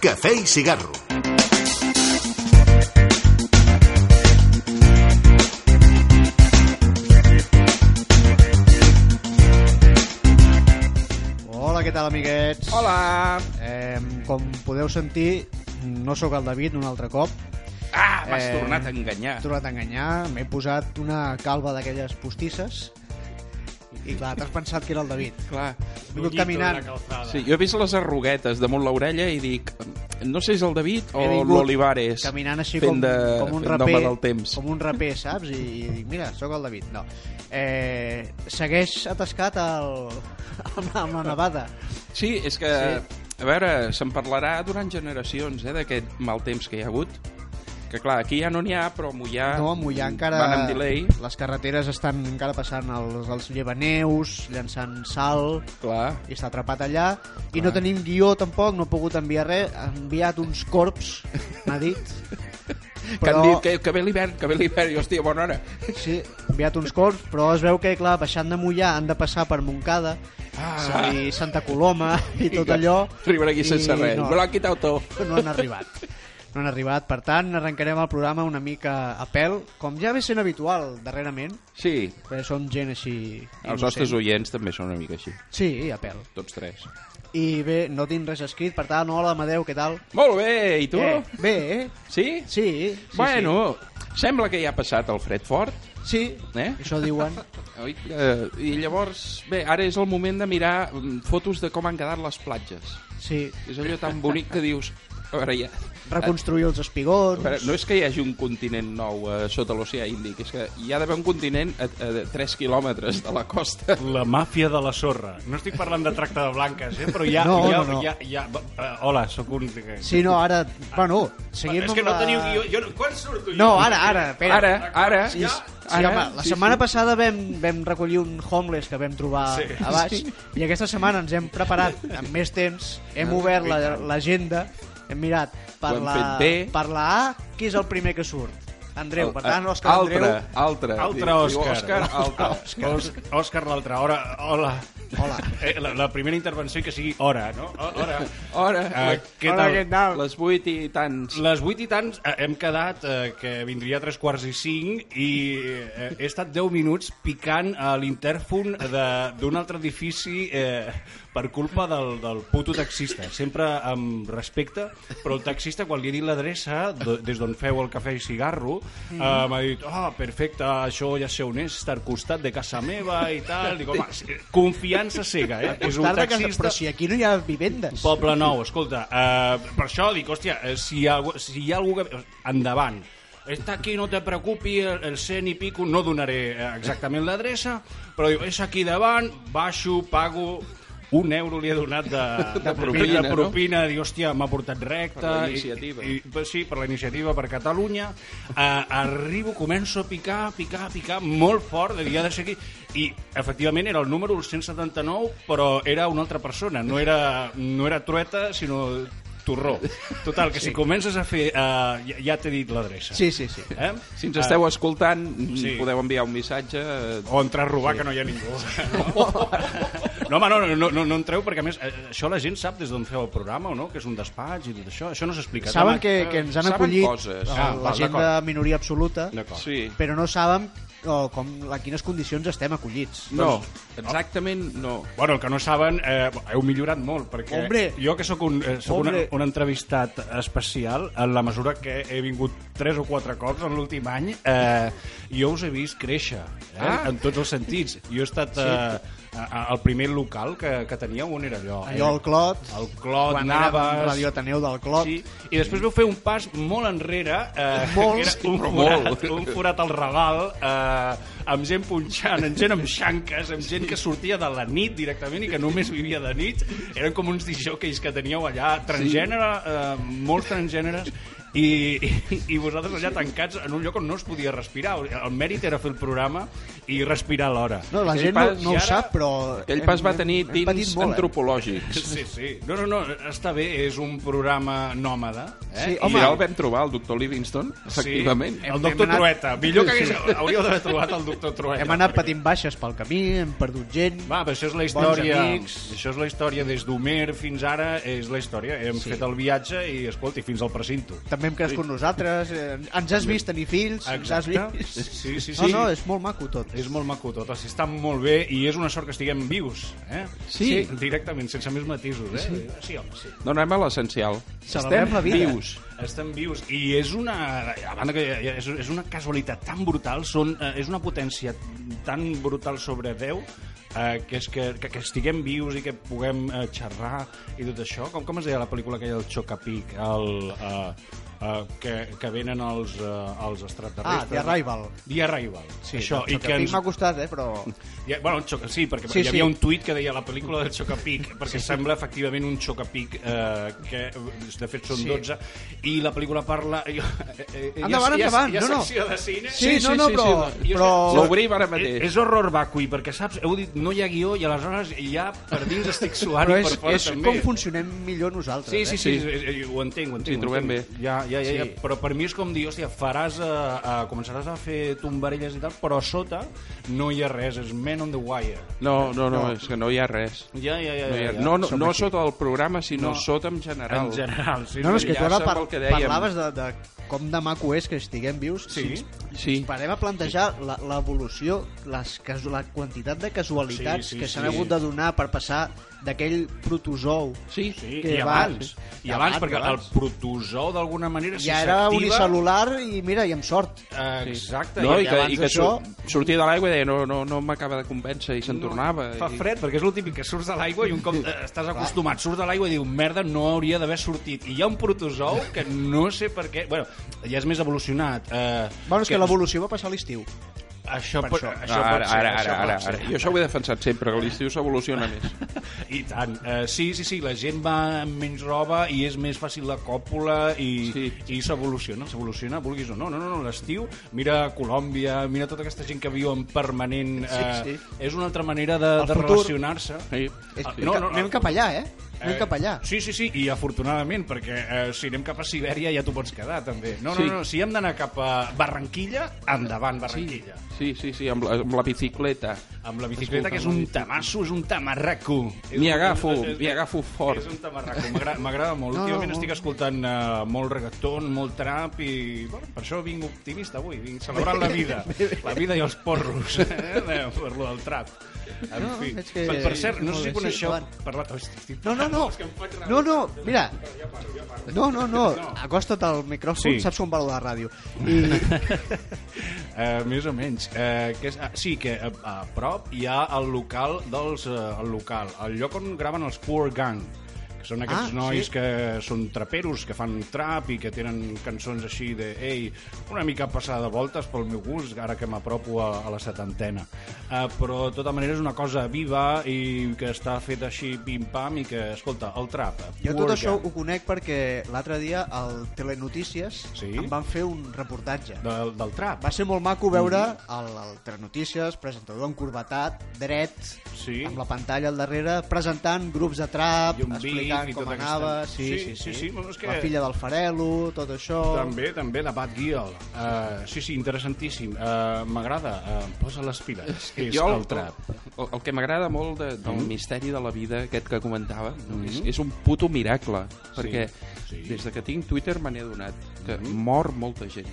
Cafè i cigarro. Hola, què tal, amiguets? Hola! Eh, com podeu sentir, no sóc el David un altre cop. Ah, m'has Eh, tornat a enganyar. He tornat a enganyar, m'he posat una calva d'aquelles postisses i clar, t'has pensat que era el David. Clar. He vingut caminant. Sí, jo he vist les arruguetes damunt l'orella i dic, no sé si és el David o l'Olivares caminant així com, de, com un raper, del temps. com un raper, saps? I, i dic, mira, sóc el David. No. Eh, segueix atascat la, amb la nevada. Sí, és que, Sí. a veure, se'n parlarà durant generacions, eh, d'aquest mal temps que hi ha hagut. Que clar, aquí ja no n'hi ha, però a Mollà, No, a Mollà encara... van amb delay. Les carreteres estan encara passant els, els llevaneus, llançant sal, Clar, i està atrapat allà i no tenim guió tampoc, no he pogut enviar res ha enviat uns corps m'ha dit que han dit que, que ve l'hivern, que ve l'hivern, i hòstia, bona hora. sí, enviat uns corps però es veu que clar, baixant de Mollà han de passar per Montcada Ah. i Santa Coloma i tot allò Arribarà aquí sense i res. no, Me l'han quitat tot. no han arribat no han arribat, per tant arrencarem el programa una mica a pèl com ja ve sent habitual darrerament Sí, perquè som gent així els nostres oients també són una mica així, sí, a pèl tots tres. i bé, no tinc res escrit per tant, hola Amadeu, què tal? Molt bé, i tu? Eh, bé, eh? Sí? Sí, sí, bueno, sembla que ja ha passat el fred fort, sí. sí. eh? Això diuen. Oi? Eh, I llavors, bé, ara és el moment de mirar mm, fotos de com han quedat les platges. Sí. És allò tan bonic que dius... A veure, ja, Reconstruir els espigons. veure, no és que hi hagi un continent nou eh, sota l'oceà Índic, és que hi ha d'haver un continent a, a 3 quilòmetres de la costa. La màfia de la sorra. No estic parlant de tracte de blanques, eh? però ja... No, ja, no, no. ja, ja uh, hola, sóc un... Sí, no, ara... Bueno, seguim és que amb no la... teniu guió. Jo, no- quan surto jo? No, ara, ara, espera. Ara, ara... Sí, ja, sí, home, la setmana passada vam, vam recollir un homeless que vam trobar Sí. a baix i aquesta setmana ens hem preparat amb més temps, hem obert la- l'agenda, hem mirat per Ho hem la, fet bé. per la A, qui és el primer que surt? Andreu, per tant, Òscar altre, Andreu... altre. Altre Òscar. Òscar, altre. Òscar, Òscar l'altre. Hora, hola. Hola. Eh, la, la primera intervenció que sigui hora, no? O- Hora. Hora, Eh, què Hola, tal? què tal? les 8 i tants. Les 8 i tants eh, hem quedat eh, que vindria a tres quarts i cinc i eh, he estat 10 minuts picant a l'intèrfon de- d'un altre edifici eh, per culpa del, del puto taxista. Sempre amb respecte, però el taxista quan li he dit l'adreça de- des d'on feu el cafè i cigarro eh, m'ha dit, ah, oh, perfecte, això ja sé on és, està al costat de casa meva i tal. Dic, home, confiança cega, eh? És un taxista... Però si aquí no hi ha vivendes. Poble Nou, escolta, uh, per això dic, hòstia, eh, si hi ha, si hi ha algú que... Endavant. Està aquí, no te preocupi, el, el cent i pico, no donaré eh, exactament l'adreça, però diu, és aquí davant, baixo, pago, un euro li he donat de, de, propina, de no? propina, diu, hòstia, m'ha portat recte. Per la iniciativa. I, i, sí, per la iniciativa per Catalunya. Uh, arribo, començo a picar, picar, picar, molt fort, de dir, ha de ser aquí. I, efectivament, era el número 179, però era una altra persona. No era, no era trueta, sinó torró. Total, que si comences a fer... Uh, ja, ja t'he dit l'adreça. Sí, sí, sí. Eh? Si ens esteu escoltant, sí. podeu enviar un missatge. eh, O entrar a robar, sí. que no hi ha ningú. No, no home, no, no, no, no entreu, perquè a més, això la gent sap des d'on feu el programa o no, que és un despatx i tot això. Això no s'explica. Saben que, que ens han acollit coses. ah, Ah, la gent de minoria absoluta. Sí. però no saben oh, com, a quines condicions estem acollits. No, exactament no. Bueno, el que no saben, eh, heu millorat molt, perquè Hombre! jo que sóc un, eh, soc Hombre! un entrevistat especial, en la mesura que he vingut tres o quatre cops en l'últim any, eh, jo us he vist créixer, eh, Ah! en tots els sentits. Jo he estat eh, a- al primer local que, que teníeu, on era allò? Allò al Clot, El Clot, quan Naves... érem Radio Ateneu del Clot. Sí, i després vau fer un pas molt enrere, eh, Molt, que era un forat, molt. un forat al Raval, eh, amb gent punxant, amb gent amb xanques, amb gent que sortia de la nit directament i que només vivia de nit. Eren com uns disjòqueis que teníeu allà, transgènere, eh, molts transgèneres, i, i, i vosaltres allà tancats en un lloc on no es podia respirar. El mèrit era fer el programa i respirar alhora. No, la gent no, pas- no i ho ara- sap, però... Aquell hem- pas va tenir dins eh? antropològics. Sí, sí. No, no, no, està bé, és un programa nòmada. Eh? Sí, I home. ja el vam trobar, el doctor Livingston, efectivament. Sí, el doctor anat- Trueta. Millor que hagués, hauríeu d'haver trobat el doctor Trueta. Hem anat patint baixes pel camí, hem perdut gent... Va, però això és la història. amics. Això és la història des d'Homer fins ara, és la història. Hem Sí. fet el viatge i, escolti, fins al precinto. També hem crescut nosaltres, eh, ens has vist tenir fills, ens has Exacte. vist... Sí, sí, sí. No, no, és molt maco tot. És molt maco tot, o sigui, està molt bé i és una sort que estiguem vius, eh? Sí. Directament, sense més matisos, eh? Sí, sí home, sí. No anem a l'essencial. Celebrem la vida. vius. Estem vius i és una, a banda que és, és una casualitat tan brutal, són, eh, és una potència tan brutal sobre Déu eh, que és que, que, que estiguem vius i que puguem eh, xerrar i tot això. Com, com es deia la pel·lícula aquella del Chocapic, el, eh, eh, que, que venen els, eh, els Ah, extraterrestres? The Arrival. The Arrival. Sí, això, i que m'ha costat, eh, però... ja, bueno, el xoca, sí, perquè Sí, sí, hi havia sí. un tuit que deia la pel·lícula del Xocapic, perquè sí, sembla efectivament un Xocapic eh, que de fet són Sí. 12 i la pel·lícula parla eh, eh, eh, Endavant, hi ha, endavant, hi ha, hi ha no, no. secció de cine Sí, no, no, però... I és però... L'obrim ara és, mateix. és horror vacui, perquè saps, heu dit, no hi ha guió i aleshores ja per dins estic suant Però i és, per fora és també. com funcionem millor nosaltres, Sí, sí, eh? sí, Sí. sí. sí, ho entenc, ho entenc. Sí, ho trobem entenc. bé. Ja, ja, ja, Sí. ja, però per mi és com dir, hòstia, faràs, a, a, començaràs a fer tombarelles i tal, però a sota no hi ha res, és man on the wire. No, no, no, No. és que no hi ha res. Ja, ja, ja. No, hi ha, ja, ja. no, no, no sota el programa, sinó No. sota en general. En general, sí. No, no, és que tu ara par que dèiem. parlaves de, de com de maco és que estiguem vius. Sí. Si Sí. parem a plantejar la- l'evolució, casu- la quantitat de casualitats Sí, sí, que s'han sí. hagut de donar per passar d'aquell protozou Sí, Sí, que i va- abans. I I abans, abans, perquè abans. el protozou d'alguna manera si ja era unicel·lular i mira, i amb sort. Exacte. No, i, i que, i que sur- sortia de l'aigua i deia no, no, no m'acaba de convèncer i se'n tornava. Fa i... fred, perquè és el típic que surts de l'aigua i un cop estàs acostumat, surts de l'aigua i diu merda, no hauria d'haver sortit. I hi ha un protozou que no sé per què... Bueno, ja és més evolucionat. Eh, Bueno, és que l'evolució va passar a l'estiu. Això, per pot, això. això ara, pot ser, ara, això ara, ara, ser. ara. Jo això ho he defensat sempre, que l'estiu s'evoluciona més. I tant. Uh, sí, sí, sí, la gent va amb menys roba i és més fàcil la còpula i, Sí. i s'evoluciona, s'evoluciona, vulguis o no. No, no, no, l'estiu, mira Colòmbia, mira tota aquesta gent que viu en permanent... Sí, eh, sí. És una altra manera de, El de relacionar-se. Sí. Ah, no, no, anem cap allà, eh? Anem Eh, cap allà. Sí, sí, sí, i afortunadament, perquè eh, si anem cap a Sibèria ja t'ho pots quedar, també. No, no, Sí. no, si hem d'anar cap a Barranquilla, endavant, Sí, Barranquilla. sí, sí, sí amb, la, amb la bicicleta. Amb la bicicleta, que és un tamasso, és un tamarraco. M'hi agafo, m'hi agafo fort. És un tamarraco, m'agra- m'agrada molt. No, Últimament no, estic escoltant uh, molt reggaeton, molt trap i bueno, per això vinc optimista avui, vinc celebrant la vida, la vida i els porros, eh, per lo del trap. En No, fi. que- per, per cert, no sé si sí, coneixeu... endavant. Parlat, estic No, no, no. No, no, mira. No, no, no. Acosta't al micròfon, Sí. saps com va lo de la ràdio. I, Uh, més o menys. Uh, que és, uh, sí, que a, a prop hi ha el local dels... Uh, el local, el lloc on graven els Poor Gang que són aquests Ah, nois sí. que són traperos, que fan trap i que tenen cançons així de ei, una mica passada de voltes pel meu gust, ara que m'apropo a, a la setantena. Uh, però de tota manera és una cosa viva i que està feta així pim-pam i que, escolta, el trap. jo Poor tot això ho conec perquè l'altre dia al Telenotícies Sí? em van fer un reportatge. Del, del trap. Va ser molt maco veure Mm. el, el Telenotícies, presentador encorbatat, dret, Sí. amb la pantalla al darrere, presentant grups de trap, explicant i com anava, sí, Sí, sí, sí, sí, sí, bueno, és que- la filla del Farelo, tot això... També, també, la Bad Girl. Uh, sí, sí, interessantíssim. Uh, M'agrada. Uh, posa les piles. És Jo el trap. El, el que m'agrada molt de, del Mm. misteri de la vida, aquest que comentava, no, és, Mhm. és un puto miracle, perquè sí. des de que tinc Twitter me n'he adonat que Mhm. mor molta gent.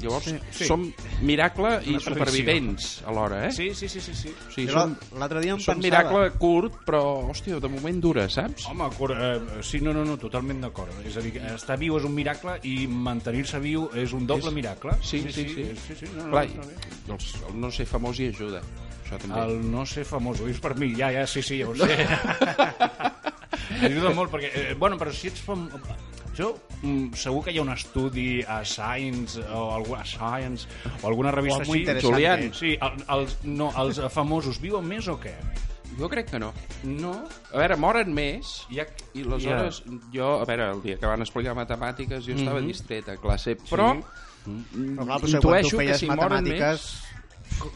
Llavors, Sí, sí. som miracle i Una tradició. supervivents alhora, eh? Sí, sí, sí, sí. sí. O sigui, som, L'altre dia em som pensava... miracle curt, però, hòstia, de moment dura, saps? Home, cor, uh, sí, no, no, no, totalment d'acord. És a dir, que estar viu és un miracle i mantenir-se viu és un doble És- miracle. Sí, sí, sí. és- sí, sí no, no, Clar, està bé. els, el no ser famós hi ajuda. Això també. El no ser famós, ho dius per mi, ja, ja, sí, sí, ja ho sé. Ajuda molt, perquè, eh, bueno, però si ets fam... Jo, mm, segur que hi ha un estudi a Science o alguna Science o alguna revista O molt així. interessant, Julián. eh? Sí, el, els, no, els famosos viuen més o què? Jo crec que no. No? A veure, moren més ha... i aleshores jo, a veure, el dia que van explicar matemàtiques jo estava distret a classe, però Però clar, però quan intueixo tu que si moren matemàtiques...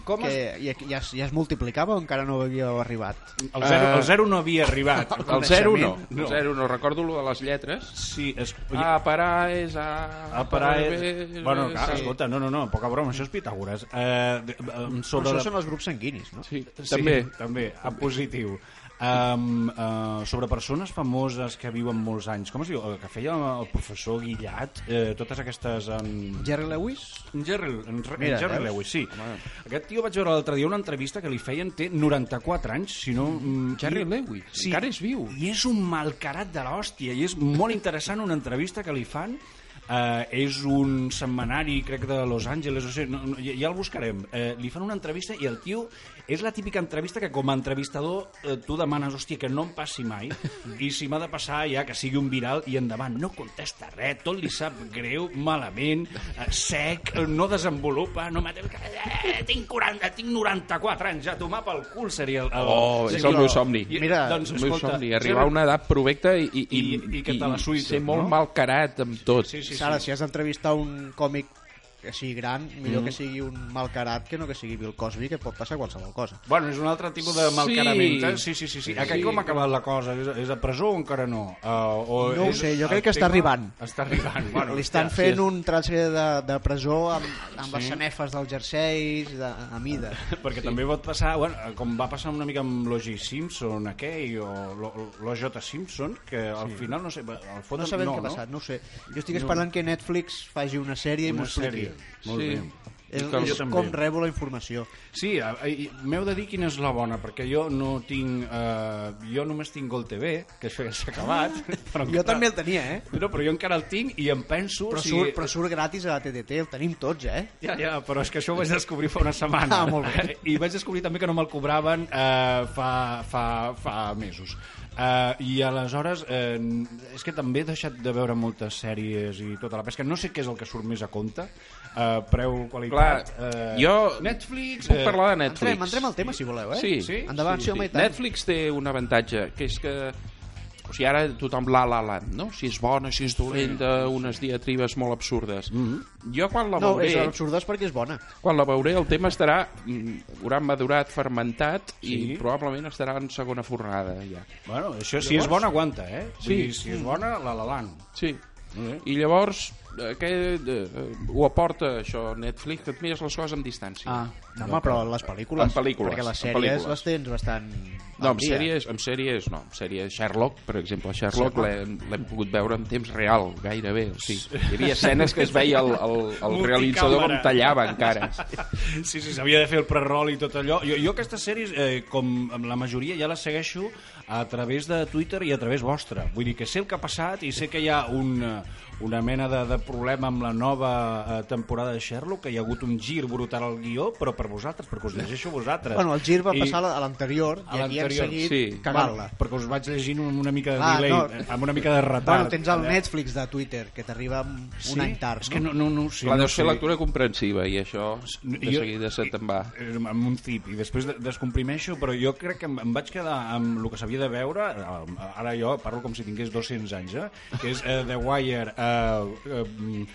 Com que es... ja, ja, es- ja es multiplicava o encara no havíeu arribat? El zero, Eh, el zero no havia arribat. El 0 no, No. el 0 no, recordo lo de les lletres. Sí, és... A parar és A... A parar és... Bueno, clar, sí. escolta, no, no, no, poca broma, això és Pitàgores. Eh, eh, sobre Però la- això són els grups sanguinis, no? Sí, Sí, també. també, en positiu. Um, uh, sobre persones famoses que viuen molts anys, com es diu? El que feia el professor Guillat, eh, totes aquestes... Um... Jerry Lewis? Jerry, Mira, Jerry veus? Lewis, sí. Aquest tio vaig veure l'altre dia una entrevista que li feien, té 94 anys, si no... mm, Jerry i- Lewis, encara és viu. I és un malcarat de l'hòstia, i és molt interessant una entrevista que li fan Uh, és un setmanari, crec, de Los Angeles, o sigui, no, no, ja, ja el buscarem. Uh, li fan una entrevista i el tio és la típica entrevista que com a entrevistador uh, tu demanes, hòstia, que no em passi mai i si m'ha de passar ja que sigui un viral i endavant, no contesta res, tot li sap greu, malament, uh, sec, uh, no desenvolupa, no m'ha... Eh, tinc 40, tinc 94 anys, ja tomar pel cul seria el... el... Oh, és Sí, el meu somni. I- Mira, doncs, el meu escolta, somni, arribar a una edat provecta i, i, i, I- i la sui ser molt no? malcarat amb tot. Sí, sí, sí. Ara, si has d'entrevistar un còmic que sigui gran, millor que sigui un malcarat que no que sigui Bill Cosby, que pot passar qualsevol cosa. Bueno, és un altre tipus de Sí. malcarament. eh? Sí, sí, sí. sí. Sí. Aquí com ha acabat la cosa? És, és a presó o encara no? Uh, o No ho és sé, jo crec que està arribant. Està arribant. Bueno, Li estan hòstia, fent un transfer de, de presó amb, amb les sanefes dels jerseis de, a mida. Perquè també pot passar, bueno, com va passar una mica amb l'O.J. Simpson, aquell, o l'O.J. Simpson, que al final, no sé, al fons No sabem no, què ha no? passat, no ho sé. Jo estic esperant que Netflix faci una sèrie i m'ho expliqui. Molt Sí. bé. És, és com rebo la informació. Sí, m'heu de dir quina és la bona, perquè jo no tinc... Eh, jo només tinc Gol TV, que això ja s'ha acabat. Però Jo també el tenia, eh? No, però jo encara el tinc i em penso... Però si... surt, però surt gratis a la TDT, el tenim tots, eh? Ja, ja, però és que això ho vaig descobrir fa una setmana. Ah, molt bé. I vaig descobrir també que no me'l cobraven eh, fa, fa, fa mesos. Uh, I aleshores, eh, és que també he deixat de veure moltes sèries i tota la pesca. No sé què és el que surt més a compte. Uh, preu, qualitat... Clar, eh, jo Netflix... puc parlar de Netflix. Entrem, entrem al tema, si voleu, eh? Sí, Sí? Endavant, sí, home, i tant. Netflix té un avantatge, que és que o sigui, ara tothom la la land, no? Si és bona, si és dolenta, unes diatribes molt absurdes. Jo quan la No, veuré, és absurdes perquè és bona. quan la veuré el tema estarà mm, haurà madurat, fermentat Sí. i probablement estarà en segona fornada ja. Bueno, això si és bona, aguanta, eh? Vull Sí. dir, si és bona, la la lan. Sí. Eh? I llavors eh, què, eh, ho aporta això Netflix, que et mires les coses amb distància. Ah, No, home, però les pel·lícules... En pel·lícules, Perquè les sèries pel·lícules. les tens bastant... No, amb dia. sèries, amb sèries no. Amb sèries Sherlock, per exemple, Sherlock Sherlock. l'hem pogut veure en temps real, gairebé. O sigui, hi havia escenes que es veia el, el, el realitzador com tallava encara. Sí, sí, s'havia de fer el prerol i tot allò. Jo, jo aquestes sèries, eh, com amb la majoria, ja les segueixo a través de Twitter i a través vostra. Vull dir que sé el que ha passat i sé que hi ha un, eh, una mena de, de problema amb la nova eh, temporada de Sherlock, que hi ha hagut un gir brutal al guió, però per vosaltres, perquè us llegeixo vosaltres. Bueno, el gir va I- passar a l'anterior i aquí hem seguit sí. cagant-la. Bueno, perquè us vaig llegint amb una mica de Ah, delay, no. eh, amb una mica de retard. Bueno, tens el Allà. Netflix de Twitter, que t'arriba un Sí? any tard. És que no, no, no sé. Clar, no deus fer lectura comprensiva i això de Jo- seguida se te'n va. eh, amb un zip i després de- descomprimeixo però jo crec que em, em vaig quedar amb el que s'havia de veure ara jo parlo com si tingués 200 anys eh? que és eh, The Wire eh, eh,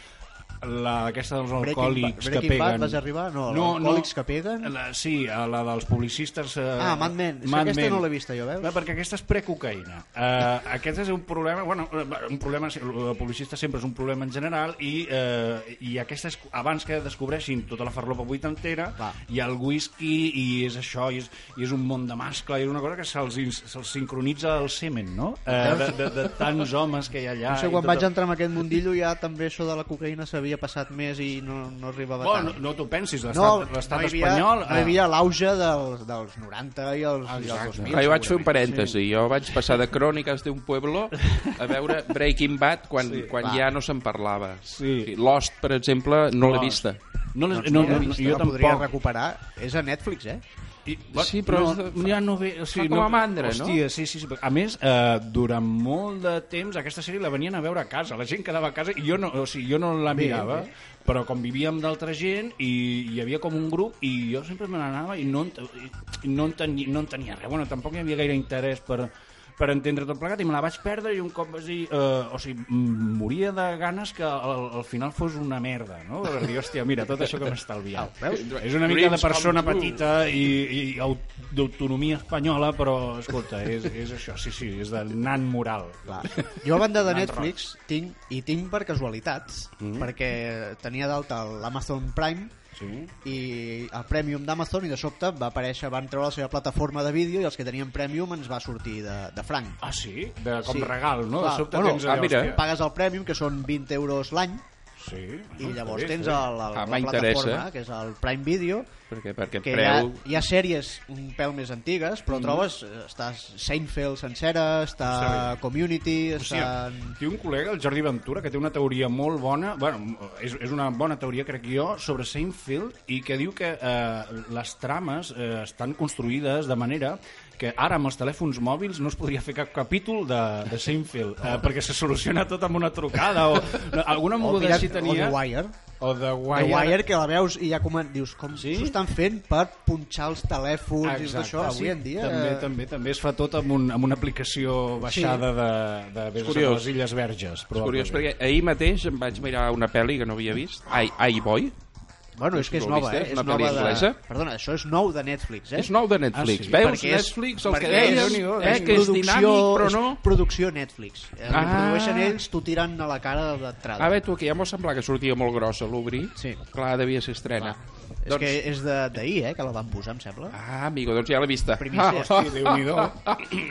la, aquesta dels Breaking alcohòlics Bad- que Breaking Bad peguen vas arribar? No, alcohòlics que peguen? la, sí, a la dels publicistes eh, Ah, Mad Men. Mad aquesta Men. no l'he vista jo, veus? Bé, perquè aquesta és precocaïna. Uh, aquest és un problema, bueno, eh, un problema, el publicista sempre és un problema en general i, uh, i aquesta és, abans que descobreixin tota la farlopa vuitantera, Va. hi ha el whisky i és això, i és, i és un món de mascle, i és una cosa que se'ls se'ls sincronitza el semen, no? Uh, de, de, de tants homes que hi ha allà. No sé, quan vaig el- entrar en aquest mundillo ja també això de la cocaïna s'havia passat més i no, no arribava Bueno, tant. no, no t'ho pensis, No, l'estat no hi havia, espanyol... no hi havia l'auge dels, dels 90 i els, i els 2000. Clar, jo vaig fer un parèntesi. Jo vaig passar de Cròniques d'un pueblo a veure Breaking Bad quan, Sí. quan Va. ja no se'n parlava. Sí. Lost, per exemple, no l'he vista. No, les, no, mira, no, no, vista, jo la podria tampoc. recuperar. És a Netflix, eh? I, Sí, però no, ja no ve, o sigui, com no, a mandra, no? hòstia, sí, sí, sí. A més, eh, durant molt de temps aquesta sèrie la venien a veure a casa. La gent quedava a casa i jo no, o sigui, jo no la Bé, mirava, bé. però com vivíem d'altra gent i hi havia com un grup i jo sempre me n'anava i no, i no, en tenia, no en tenia res. Bueno, tampoc hi havia gaire interès per, per entendre tot plegat i me la vaig perdre i un cop vaig dir... Eh, o sigui, moria de ganes que al, al final fos una merda, no? Per dir, hòstia, mira, tot això que m'he estalviat. veus? És una mica de persona petita i, i au- d'autonomia espanyola, però, escolta, és, és això, sí, sí, és de nan moral. Clar. Jo a banda de Nan Netflix tinc, i tinc per casualitats, Mm. perquè tenia d'alta l'Amazon Prime Sí? i el Premium d'Amazon i de sobte va aparèixer, van treure la seva plataforma de vídeo i els que tenien Premium ens va sortir de, de franc. Ah, sí? De, com Sí. regal, no? Clar, de sobte bueno, tens ah, allò, mira. hòstia. Pagues el Premium, que són 20 euros l'any, Sí. i llavors està bé, tens el, el, Ah, la plataforma, que és el Prime Video, perquè per aquest que hi ha, preu... hi ha sèries un pèl més antigues, però trobes, eh, està Seinfeld sencera, està Està Community, està... Hòstia, té un col·lega, el Jordi Ventura, que té una teoria molt bona, bueno, és, és una bona teoria, crec jo, sobre Seinfeld, i que diu que eh, les trames eh, estan construïdes de manera que ara amb els telèfons mòbils no es podria fer cap capítol de, de Seinfeld, eh, perquè se soluciona tot amb una trucada, o no, alguna O, moguda així o tenia... The Wire. O The The Wire. Wire, que la veus i ja comen... dius, com Sí? s'ho estan fent per punxar els telèfons i tot això avui en dia? També, eh, també, també es fa tot amb, un, amb una aplicació baixada de, de, de, de curiós. les Illes Verges. És curiós, perquè ahir mateix em vaig mirar una pel·li que no havia vist, I, I Boy, Bueno, és que és nova, vist, eh? és una nova anglesa? Perdona, això és nou de Netflix, eh? és nou de Netflix. Ah, sí? Veus Perquè Netflix, el que deies, és- eh, és que és dinàmic, però no... És producció Netflix. Eh, Ah. produeixen ells, t'ho tiren a la cara d'entrada. A veure, tu, que ja m'ho semblar que sortia molt grossa a l'obrir. Sí. Clar, devia ser estrena. És que és de- d'ahir, eh, que la van posar, em sembla. Ah, amigo, doncs ja l'he vista. Primícia. Hosti, Déu-n'hi-do.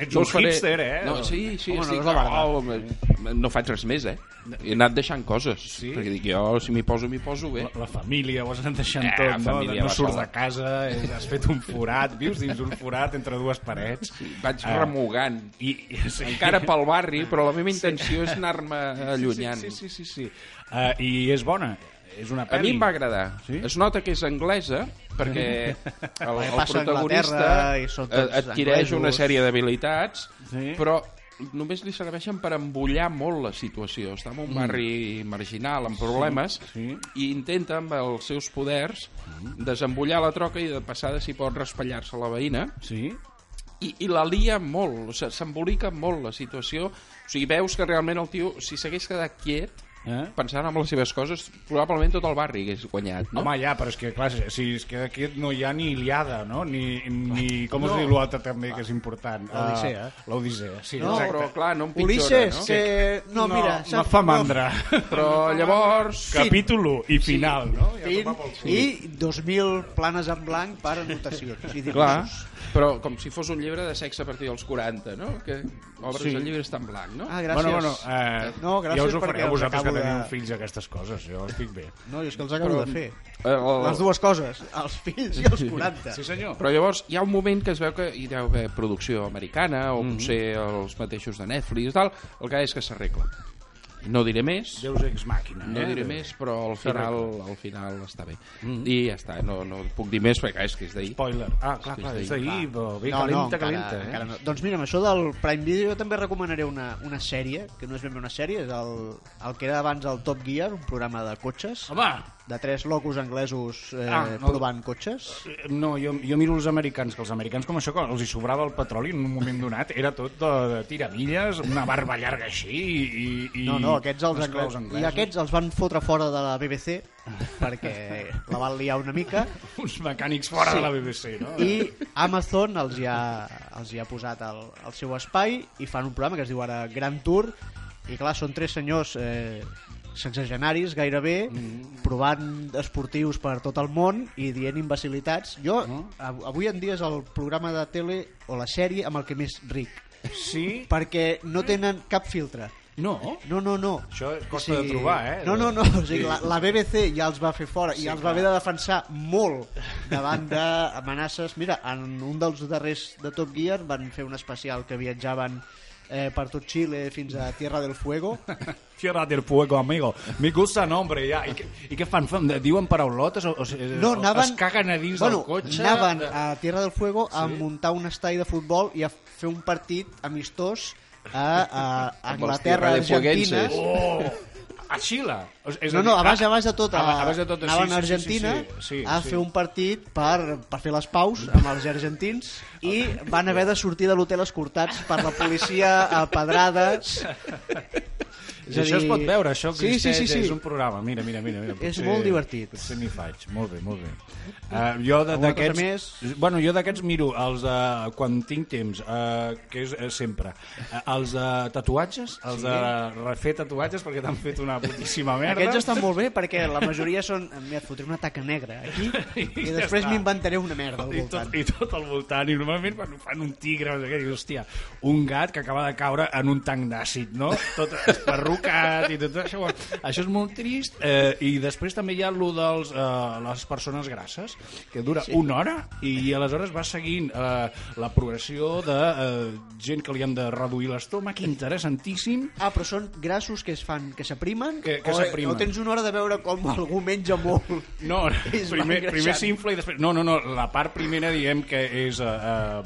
Ets No un faré- hipster, eh? No, sí, sí, Home, no estic... és la verdad. oh, home, no faig res més, eh? He anat deixant coses. Sí? Perquè dic, jo, si m'hi poso, m'hi poso bé. La, la família, ho has anat deixant Eh, tot, no? família no surts de casa, eh, has fet un forat, vius dins un forat entre dues parets. Vaig Ah. remugant. I, i, sí. Encara pel barri, però la meva intenció és anar-me allunyant. Sí, sí, sí. sí, sí. Uh, I és bona, és una A pel·li. mi em va agradar. Sí? Es nota que és anglesa perquè el, el a protagonista adquireix anglesos. una sèrie d'habilitats, Sí. però només li serveixen per embullar molt la situació. Està en un barri marginal, amb problemes, Mm. sí. i intenta, amb els seus poders, desembullar la troca i de passada si pot raspallar-se la veïna, Sí? i, i la lia molt, o sigui, s'embolica molt la situació. O sigui, veus que realment el tio, si s'hagués quedat quiet, Eh? pensant en les seves coses, probablement tot el barri hagués guanyat, no? Home, ja, però és que, clar, si es queda aquí no hi ha ni Iliada, no? Ni, ni com es No. diu l'altre també, que és important? L'Odissea. Uh, L'Odissea, sí, no, exacte. però clar, no empitjora, Ulisses, no? que... No, mira... no fa mandra. Però llavors... Capítol 1 i final, no? Ja Fin. I 2.000 planes en blanc per anotacions i Clar, dibuixos. Però com si fos un llibre de sexe a partir dels 40, no? Que obres Sí. el llibre està en blanc, no? Ah, gràcies. Bueno, bueno, eh, No, gràcies ja us ho perquè fareu els vosaltres que de- teniu fills aquestes coses, jo estic bé. No, jo és que els acabo de fer. Eh, el- Les dues coses, els fills i els 40. Sí, senyor. Però llavors hi ha un moment que es veu que hi deu haver producció americana o potser els mateixos de Netflix i tal, el que és que s'arregla. No diré més, Deus ex màquina. no eh? diré més, però al final al final està bé. I ja està, no, no puc dir més perquè és que és d'ahir. Spoiler. Ah, clar, clar, és d'ahir, però bé, no, no, calenta, encara, calenta. Eh? encara no. Doncs mira, amb això del Prime Video jo també recomanaré una, una sèrie, que no és ben bé una sèrie, és el, el que era abans el Top Gear, un programa de cotxes, Home, de tres locos anglesos eh, Ah, no. provant cotxes. no, jo, jo miro els americans, que els americans com això, quan els hi sobrava el petroli en un moment donat, era tot de, de tiramilles, una barba llarga així i... i No, no, aquests els claus anglesos. I aquests els van fotre fora de la BBC perquè la van liar una mica Uns mecànics fora Sí. de la BBC, no? i Amazon els hi ha, els hi ha posat al, al seu espai i fan un programa que es diu ara Grand Tour i clar, són tres senyors eh, sexagenaris gairebé provant esportius per tot el món i dient imbecilitats jo, av- avui en dia és el programa de tele o la sèrie amb el que més ric Sí? perquè no tenen cap filtre No? no, no, no. Això costa de trobar, eh? No, no, no. O sigui, la, la BBC ja els va fer fora i els va haver de defensar molt davant d'amenaces. Mira, en un dels darrers de Top Gear van fer un especial que viatjaven eh, per tot Xile fins a Tierra del Fuego. Tierra del Fuego, amigo. Me gusta nombre, ja. I, què, i què fan? fan? Diuen paraulotes? O, o, No, anaven... Es caguen a dins bueno, del cotxe? Anaven a Tierra del Fuego a muntar un estadi de futbol i a fer un partit amistós a, a Anglaterra, Amb els Argentina. Oh! A Xile? És No, no, abans, abans de tot, a, Abans, abans de tot, anaven sí, a sí, sí, Argentina sí, sí, sí, a sí. fer un partit per, per fer les paus amb els argentins i van haver de sortir de l'hotel escortats per la policia a pedrades. I això es pot veure, això Sí, sí, sí, sí. és un programa. Mira, mira, mira. mira. És molt divertit. Potser m'hi faig, molt bé, molt bé. Uh, jo d'aquests... cosa Bueno, jo d'aquests miro els de... quan tinc temps, uh, que és uh, sempre. Uh, els de tatuatges, els de refer tatuatges, perquè t'han fet una putíssima merda. Aquests estan molt bé perquè la majoria són... Mira, et fotré una taca negra aquí i, I ja després m'inventaré una merda al I voltant. tot, I tot al voltant, i normalment fan, fan un tigre, dius, hòstia, un gat que acaba de caure en un tanc d'àcid, no? Tot esperrucat i tot això. Això és molt trist. Eh, I després també hi ha lo de eh, les persones grasses, que dura sí. una hora i aleshores va seguint eh, la progressió de eh, gent que li han de reduir l'estómac, interessantíssim. Ah, però són grassos que es fan, que s'aprimen? Que- que o, s'aprimen. O tens una hora de veure com algú menja molt? No, primer, primer s'infla i després... No, no, no, la part primera diguem que és, uh,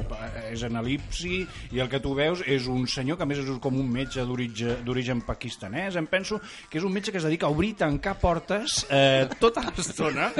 és en elipsi i el que tu veus és un senyor que a més és com un metge d'origen d'origen pakistanès, em penso que és un metge que es dedica a obrir i tancar portes eh, tota l'estona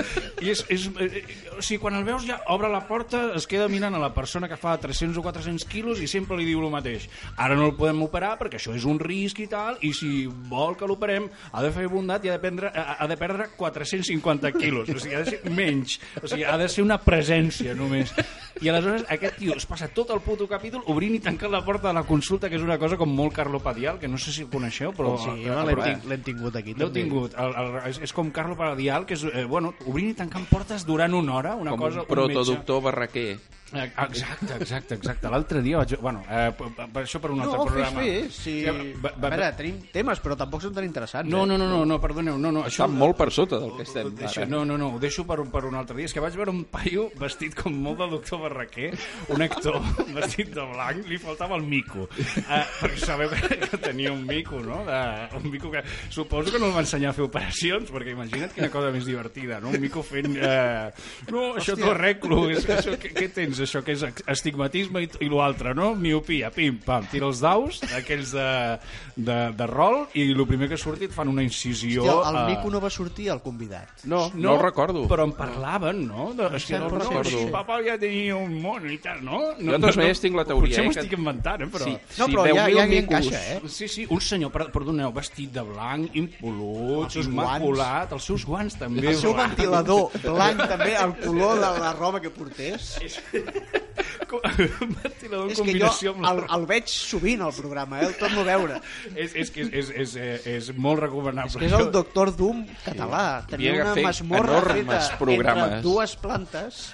i és, és, eh, o sigui, quan el veus ja obre la porta, es queda mirant a la persona que fa 300 o 400 quilos i sempre li diu el mateix. Ara no el podem operar perquè això és un risc i tal i si vol que l'operem ha de fer bondat i ha de, prendre, ha, de perdre 450 quilos, o sigui, ha de ser menys, o sigui, ha de ser una presència només. I aleshores aquest tio es passa tot el puto capítol obrint i tancant la porta de la consulta, que és una cosa com molt Carlo Padial, que no sé si el coneixeu, però... Sí, eh, l'hem però, ting l'hem tingut aquí. L'heu tingut. El, el, és, és com Carlo Padial, que és, eh, bueno, obrint i tancant portes durant una hora, una Com cosa... un protodoctor barraquer. Eh, Exacte, exacte, exacte. L'altre dia vaig... Bueno, eh, per, per això per un altre No, fes, programa. fes. Sí. Ja, A va, va, veure, tenim temes, però tampoc són tan interessants. no, eh? no, no, no, no, perdoneu, no, no, això... Està molt per sota del que estem Això, ara. no, no, no, ho deixo per, un- per un altre dia. És que vaig veure un paio vestit com molt de doctor Barraquer, un actor vestit de blanc, li faltava el mico. Uh, perquè sabeu que, tenia un mico, no? De, un mico que suposo que no el va ensenyar a fer operacions, perquè imagina't quina cosa més divertida, no? Un mico fent... Uh, no, això t'ho arreglo, és, que això, què, què tens, això que és astigmatisme i, i l'altre, no? Miopia, pim, pam, tira els daus, aquells de, de, de rol, i el primer que surti et fan una incisió... Hòstia, el eh, Mico no va sortir al convidat. No, no, ho recordo. Però en parlaven, no? De, que no no, no, recordo. sí, papa ja tenia un món i tal, no? no Jo, de totes maneres, tinc la teoria, Potser eh, m'ho que- estic inventant, eh? Però... Sí. No, Si però ja, 10.000 ja hi encaixa, eh? Sí, sí, un senyor, per- perdoneu, vestit de blanc, impolut, Els seus immaculat, els seus guants també. El seu ventilador blanc també, el color de la roba que portés. Un ventilador en És que jo combinació amb la el, el veig sovint al programa, eh? el torno a veure. és, és, que és, és, és, és, és molt recomanable. Que és el Doctor Doom català. Tenia Havia una masmorra feta programes. entre dues plantes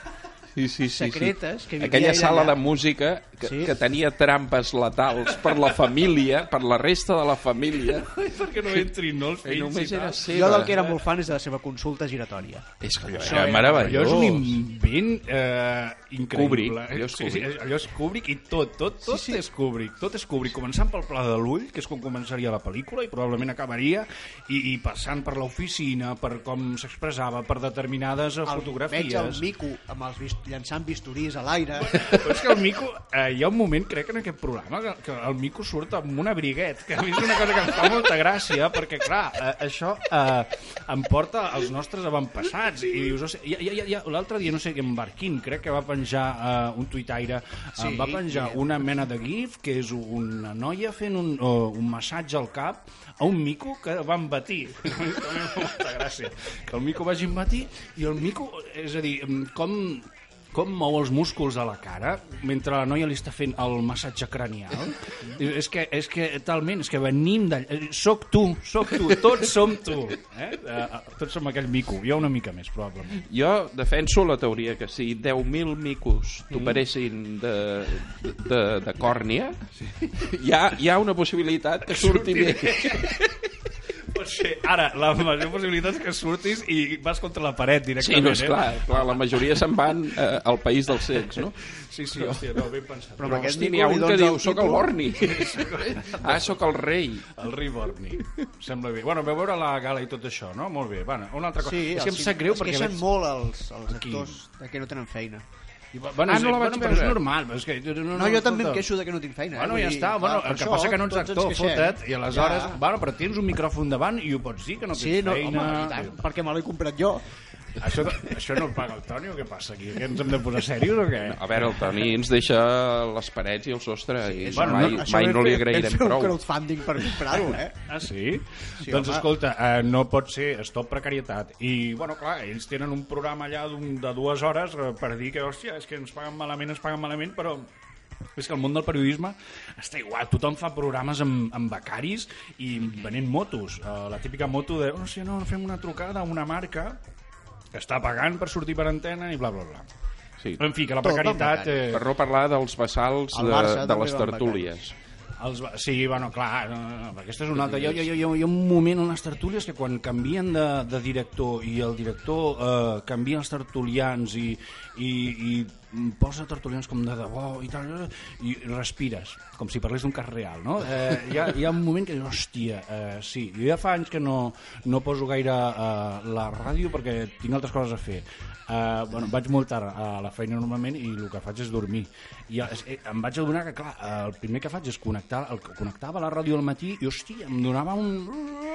Sí, sí, sí, secretes sí. que vivia Aquella ell sala allà. de música que, Sí. que tenia trampes letals per la família, per la resta de la família, perquè no entrin, no, els i fills només era seva. Jo del que era molt fan és de la seva consulta giratòria. És que allò Això era és- meravellós. Allò és un invent eh, increïble. Kubrick, allò és Sí, sí, Kubrick. allò és Kubrick i tot, tot, tot sí, sí. és Kubrick. Tot és Kubrick. Començant pel pla de l'ull, que és com començaria la pel·lícula i probablement acabaria, i, i passant per l'oficina, per com s'expressava, per determinades El, fotografies. veig el mico amb els vist, llançant bisturís a l'aire. Però és que el Mico, eh, hi ha un moment, crec, en aquest programa, que, que el Mico surt amb un abriguet, que a mi és una cosa que em fa molta gràcia, perquè, clar, eh, això eh, em porta als nostres avantpassats, i dius, o sigui, ja, ja, ja, l'altre dia, no sé, en Barquín, crec que va penjar eh, un tuitaire, eh, Sí, va penjar sí. una mena de gif, que és una noia fent un, uh, un massatge al cap a un mico que va embatir. Molta gràcia. Que el mico vagi embatir i el mico, és a dir, com com mou els músculs a la cara mentre la noia li està fent el massatge cranial? És que, és que talment és que venim d'allà eh, soc tu, soc tu, tots som tu. Eh? Eh, tots som aquell mico jo una mica més probablement. Jo defenso la teoria que si 10.000 micos t'operessin de, de, de còrnia, hi ha, hi ha una possibilitat que surti bé. però ser. Ara, la major possibilitat és que surtis i vas contra la paret Sí, directament. no, és clar, clar la majoria se'n van eh, al país dels cecs, no? Eh? Sí, sí, hòstia, no, ben pensat. Però amb aquest títol n'hi ha un que diu, el soc el. Borni. ah, soc el rei. El Riborni. Sembla bé. Bueno, veu veure la gala i tot això, no? Molt bé. Bueno, una altra cosa. Sí, és que em sap greu es perquè... queixen veig- molt els, els Aquí. actors de que no tenen feina. I, bueno, Ah, no la vaig bueno, però és normal. Però és que, no, No, jo també em queixo de que no tinc feina. Bueno, eh? ja Vull dir, està. Bueno, el que això passa que no ets actor, fota't, i aleshores... Ja. Bueno, però tens un micròfon davant i ho pots dir, que no tens Sí, no, feina... home, i tant, perquè me l'he comprat jo. Això, això no paga el Toni o què passa aquí? Que ens hem de posar serios o què? A veure, el Toni ens deixa les parets i el sostre i Bueno, mai, no, mai no li agrairem prou. un crowdfunding per comprar-ho, eh? Ah, sí? Sí, doncs home. escolta, eh, no pot ser, stop precarietat. I, bueno, clar, ells tenen un programa allà d'un- de dues hores eh, per dir que, hòstia, és que ens paguen malament, ens paguen malament, però és que el món del periodisme està igual, tothom fa programes amb, amb becaris i venent motos. Uh, la típica moto de, hòstia, no, fem una trucada a una marca que està pagant per sortir per antena i bla, bla, bla. Sí. En fi, que la Tot precarietat... Eh, Per no parlar dels bassals El de, de les tertúlies. Els, sí, bueno, clar, no, no, no, aquesta és una altra. Hi, ha, hi, ha, hi ha un moment en les tertúlies que quan canvien de, de director i el director eh, canvia els tertulians i, i, i posa tertulians com de debò i tal, i respires, com si parlés d'un cas real, no? Eh, hi, ha, hi ha un moment que dius, hòstia, eh, sí, jo ja fa anys que no, no poso gaire eh, la ràdio perquè tinc altres coses a fer. Uh, bueno, vaig molt tard a la feina normalment i el que faig és dormir i eh, em vaig adonar que clar, el primer que faig és connectar el, connectava la ràdio al matí i hòstia, em donava un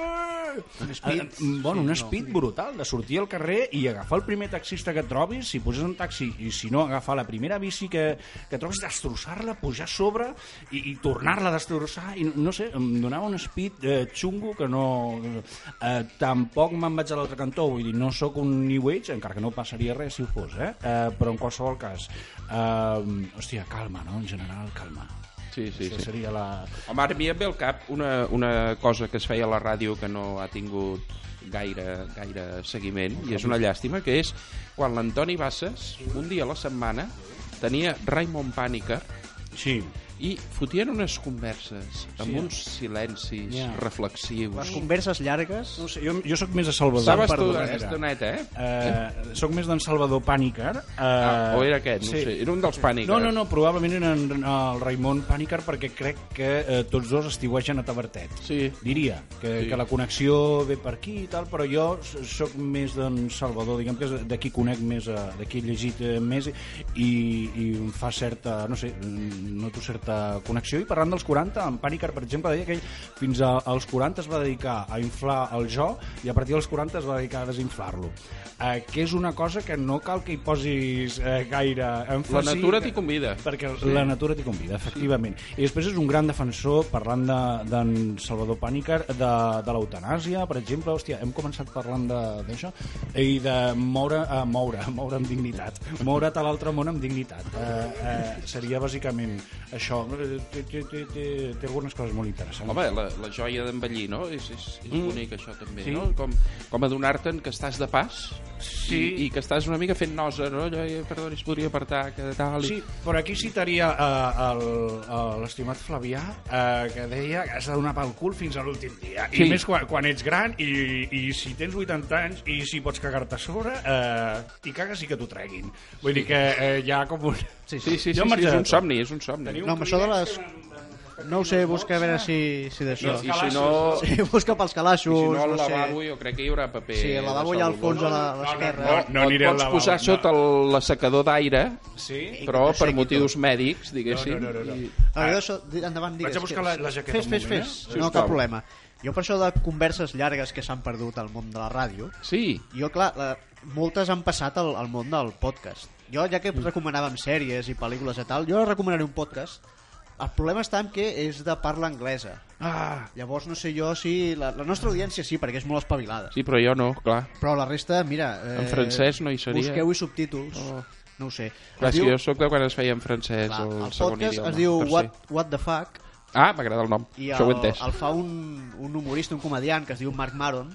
un speed, bueno, sí, un no. speed brutal de sortir al carrer i agafar el primer taxista que et trobis si poses un taxi i si no agafar la primera bici que, que trobis destrossar-la, pujar a sobre i, i tornar-la a destrossar i no sé, em donava un speed eh, xungo que no eh, tampoc me'n vaig a l'altre cantó vull dir, no sóc un new age, encara que no passaria res si ho fos, eh? eh però en qualsevol cas eh, hòstia, calma, no? en general, calma Sí, sí, Això sí. seria la... Home, ara em ve al cap una, una cosa que es feia a la ràdio que no ha tingut gaire, gaire seguiment i és una llàstima, que és quan l'Antoni Bassas, un dia a la setmana, tenia Raimon Pànica Sí, i fotien unes converses amb Sí. uns silencis Ja. reflexius. Les converses llargues... no sé, jo, jo sóc més de Salvador Saps tu aquesta estoneta, eh? Eh, soc més d'en Salvador Pànicar. Eh, Ah, o era aquest, no sí. sé. Era un dels Pànica. No, no, no, probablement era en, el Raimon Pànicar perquè crec que eh, tots dos estiuegen a Tabertet. Sí. Diria que, Sí. que la connexió ve per aquí i tal, però jo sóc més d'en Salvador, diguem que és d'aquí conec més, eh, d'aquí he llegit eh, més i, i em fa certa, no sé, noto certa connexió. I parlant dels 40, en Pànicar, per exemple, deia que ell fins a, als 40 es va dedicar a inflar el jo i a partir dels 40 es va dedicar a desinflar-lo. Eh, que és una cosa que no cal que hi posis eh, gaire èmfasi. La natura t'hi convida. Perquè la natura t'hi convida, efectivament. I després és un gran defensor, parlant de- d'en Salvador Pànicar, de, de l'eutanàsia, per exemple. Hòstia, hem començat parlant de- d'això. I de moure, uh, moure, moure amb dignitat. Moure't a l'altre món amb dignitat. Uh, uh, seria bàsicament això. Eh, Té, té, té, té, té algunes coses molt interessants. Home, la, la joia d'envellir, no? És, és, és Mm. bonic, això, també, Sí. no? Com, com adonar-te'n que estàs de pas Sí. i, i que estàs una mica fent nosa, no? Allò, eh, perdoni, es podria apartar, que tal... I... Sí, però aquí citaria uh, l'estimat Flavià uh, que deia que has de donar pel cul fins a l'últim dia. Sí. I més quan, quan ets gran i, i si tens 80 anys i si pots cagar-te a sobre, uh, i cagues i que t'ho treguin. Vull dir que uh, hi ha com un... Sí, Sí, sí, sí, sí, marxaré és un somni, és un somni. Teniu No, amb això de les- que No ho sé, busca a veure si, si d'això. I si no, Sí, busca pels i calaixos, si no al no sé. lavabo jo crec que hi haurà paper. Sí, el lavabo hi ha al fons a l'esquerra. No, no, no aniré o al et pots lavabo, posar no. sota el- l'assecador d'aire, Sí? I però que per motius mèdics, diguéssim. No, no, no, no. I... A veure, això, endavant, digues. Vaig a buscar la- la jaqueta Fes, fes, fes. eh? No, cap problema. Jo per això de converses llargues que s'han perdut al món de la ràdio, Sí, jo, clar, la, moltes han passat al, al món del podcast. Jo, ja Mm. que recomanàvem sèries i pel·lícules i tal, jo recomanaré un podcast. El problema està en que és de parla anglesa. Ah, Llavors no sé jo si... La, la nostra audiència sí, perquè és molt espavilada. sí, però jo no, clar. Però la resta, mira... Eh, En francès no hi seria. Busqueu-hi subtítols. Oh. No ho sé. Clar, Es si diu- jo sóc de quan es feia en francès clar, o el, el segon podcast idioma. es diu tercer. What, What the Fuck Ah, m'agrada el nom, i això ho el, entès. el fa un, un humorista, un comediant que es diu Mark Maron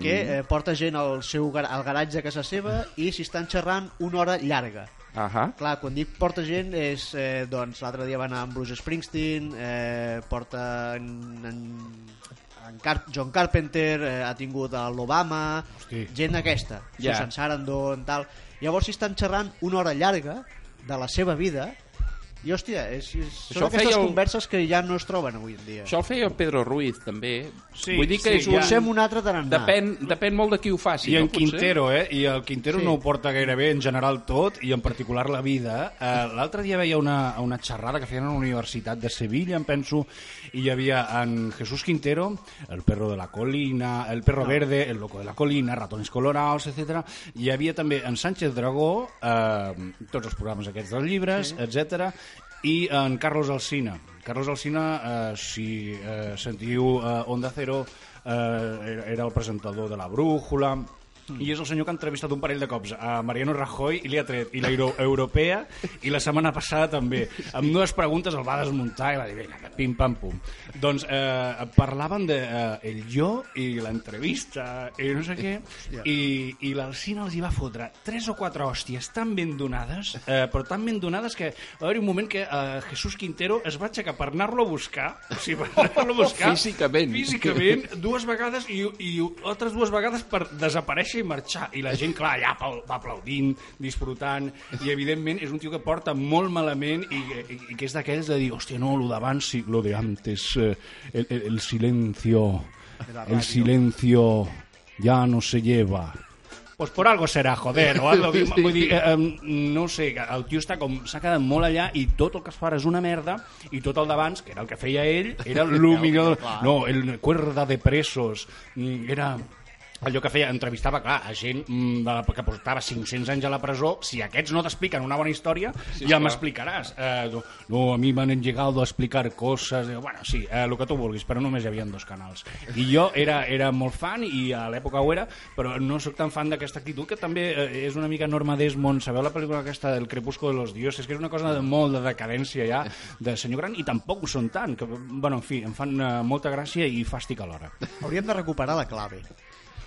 que Mm. eh, porta gent al seu al garatge a casa seva i s'hi estan xerrant una hora llarga. Ahà. Clar, quan dic porta gent és, eh, doncs l'altre dia va anar amb Bruce Springsteen, eh, porta en, en, en Car John Carpenter, eh, ha tingut a l'Obama, gent d'aquesta, Ja. Susan Sarandon, tal. Llavors si estan xerrant una hora llarga de la seva vida i hòstia, és, és, Això són aquestes feia el- converses que ja no es troben avui en dia. Això el feia el Pedro Ruiz, també. Sí, Vull dir que sí, és un... ja. Potser un altre tarannà. Depèn, depèn molt de qui ho faci. I en no, potser? Quintero, eh? I el Quintero Sí. no ho porta gaire bé en general tot, i en particular la vida. Eh, L'altre dia veia una, una xerrada que feien a la Universitat de Sevilla, em penso, i hi havia en Jesús Quintero, el perro de la colina, el perro verde, el loco de la colina, ratones colorados, etc. Hi havia també en Sánchez Dragó, eh, tots els programes aquests dels llibres, sí. etc i en Carlos Alsina. Carlos Alsina, eh, si eh, sentiu eh, Onda Cero, eh, era- el presentador de La Brújula, i és el senyor que ha entrevistat un parell de cops a Mariano Rajoy i li ha tret i la euro europea i la setmana passada també. Amb dues preguntes el va desmuntar i va dir vinga, pim pam pum doncs eh, parlaven de eh, el jo i l'entrevista i no sé què i, i l'Alcina els hi va fotre tres o quatre hòsties tan ben donades eh, però tan ben donades que va haver un moment que eh, Jesús Quintero es va aixecar per anar-lo a buscar o sigui, per anar-lo a buscar Físicament. físicament dues vegades i, i altres dues vegades per desaparèixer i marxar. I la gent, clar, ja aplau- va aplaudint disfrutant, i evidentment és un tio que porta molt malament i, i, i que és d'aquells de dir, hòstia, no, lo d'abans sí, lo de antes eh, el, el, el silencio el silencio ya no se lleva pues por algo serà, joder, o algo, sí. vull dir, eh, no sé, el tio està com, s'ha quedat molt allà i tot el que es fa és una merda i tot el d'abans, que era el que feia ell, era el millor, no, el cuerda de presos, mm, era allò que feia, entrevistava, clar, a gent mm, de la, que portava 500 anys a la presó, si aquests no t'expliquen una bona història, sí, ja m'explicaràs. Eh, no, a mi m'han llegado a explicar coses, eh, bueno, sí, eh, el que tu vulguis, però només hi havia dos canals. I jo era, era molt fan, i a l'època ho era, però no sóc tan fan d'aquesta actitud, que també eh, és una mica Norma Desmond, sabeu la pel·lícula aquesta del Crepusco de los dioses, que és una cosa de molt de decadència ja, de senyor gran, i tampoc ho són tant, que, bueno, en fi, em fan eh, molta gràcia i fàstic alhora. Hauríem de recuperar la clave.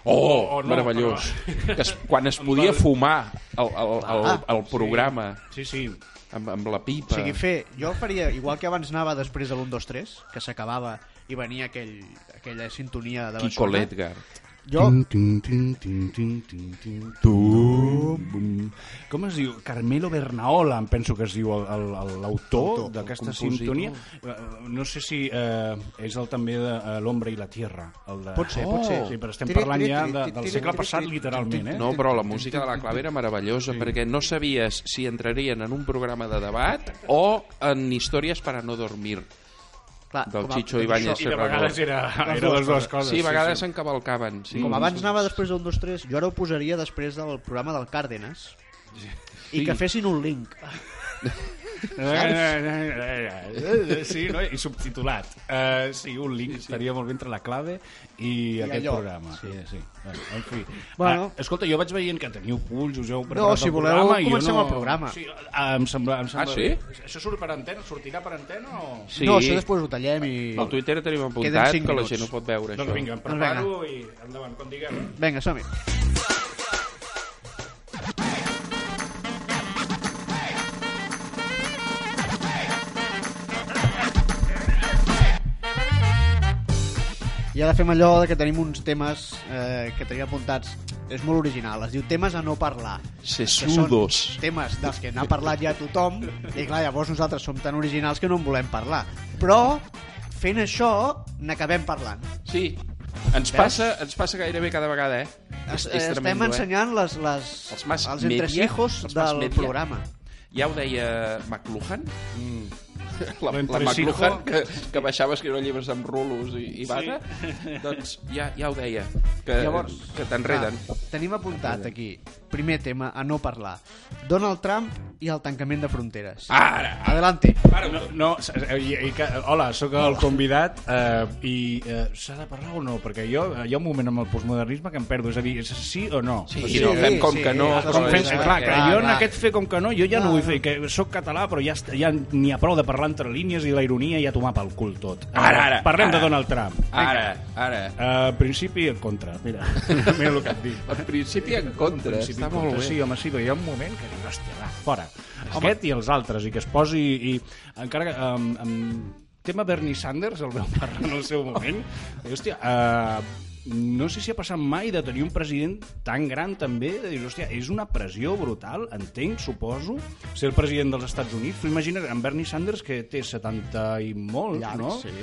Oh, Oh, no, meravellós. però- Que es, quan es podia el- fumar el, el, el, Ah, el programa Sí, sí. amb, amb la O pipa... sigui, fer, jo faria, igual que abans anava després de l'1, 2, 3, que s'acabava i venia aquell, aquella sintonia de Kiko bessona, Ledgar. Jo, Tin, tin, tin, tin, tin, tin, tum. Com es diu? Carmelo Bernaola, em penso que es diu l'autor Autor, d'aquesta sintonia. Eh, No sé si eh, és el també de eh, L'Ombra i la Tierra. El de... pot ser, Oh. pot ser. Sí, però estem Tiri, parlant tiri, ja de, del tiri, segle passat, tiri, literalment, eh? No, però la música de la clave era meravellosa, perquè no sabies si entrarien en un programa de debat o en històries per a no dormir. Clar, del com a- Chicho Ibáñez això, I de vegades era, era dues les dues coses. Sí, a vegades sí. s'encavalcaven. Sí. Com abans anava després del 1, 2, 3, jo ara ho posaria després del programa del Cárdenas i que fessin un link. Sí, no? i subtitulat. Uh, sí, un link estaria molt bé entre la clave i, aquest allò. programa. Sí, sí. Bueno, en fi. Bueno. Ah, escolta, jo vaig veient que teniu punts, us heu preparat No, si el voleu, programa, i jo comencem no... el programa. Sí, ah, em sembla, em sembla Ah, sí? Això surt per antena? Sortirà per antena o...? Sí. No, això després ho tallem i... Al Twitter tenim apuntat que la gent no pot veure Doncs això. vinga, em preparo i endavant, com diguem. Vinga, som-hi. I ara fem allò de que tenim uns temes eh, que tenim apuntats. És molt original. Es diu temes a no parlar. Sesudos. temes dels que n'ha parlat ja tothom i clar, llavors nosaltres som tan originals que no en volem parlar. Però fent això n'acabem parlant. Sí, ens passa, ens passa gairebé cada vegada, eh? Es, És- és estem tremendo, eh? ensenyant les, les, Els els media, entresijos els mass del media. programa. Ja ho deia McLuhan, Mm. La, la. McLuhan, que, que baixava a escriure llibres amb rulos i, i basa, doncs ja, ja ho deia, que, Llavors, que t'enreden. tenim apuntat aquí, primer tema a no parlar. Donald Trump i el tancament de fronteres. Ara! Adelante. No, no eh, i, i, que, hola, sóc el convidat eh, i eh, s'ha de parlar o no? Perquè jo eh, hi ha un moment amb el postmodernisme que em perdo, és a dir, és sí o no? Sí, Sí, no, fem com sí, que no, Com fem, clar, que clar, jo en aquest fer com que no, jo ja no Clar. vull fer, que sóc català, però ja, ja n'hi ha prou de parlar entre línies i la ironia ja tomar pel cul tot. Ara, ara, Parlem ara. de Donald Trump. Ara, ara. Uh, principi en contra, mira, mira el que et dic. En principi en contra, Principi està en molt contra. bé. Sí, home, sí, però hi ha un moment que dius, hòstia, va, fora. Aquest i els altres, i que es posi... I encara que um, um, tema Bernie Sanders, el veu parlar en el seu moment. I, hòstia, uh, no sé si ha passat mai de tenir un president tan gran també, de dir, hòstia, és una pressió brutal, entenc, suposo, ser el president dels Estats Units. Tu imagina't en Bernie Sanders, que té 70 i molt, Llarg, no? sí.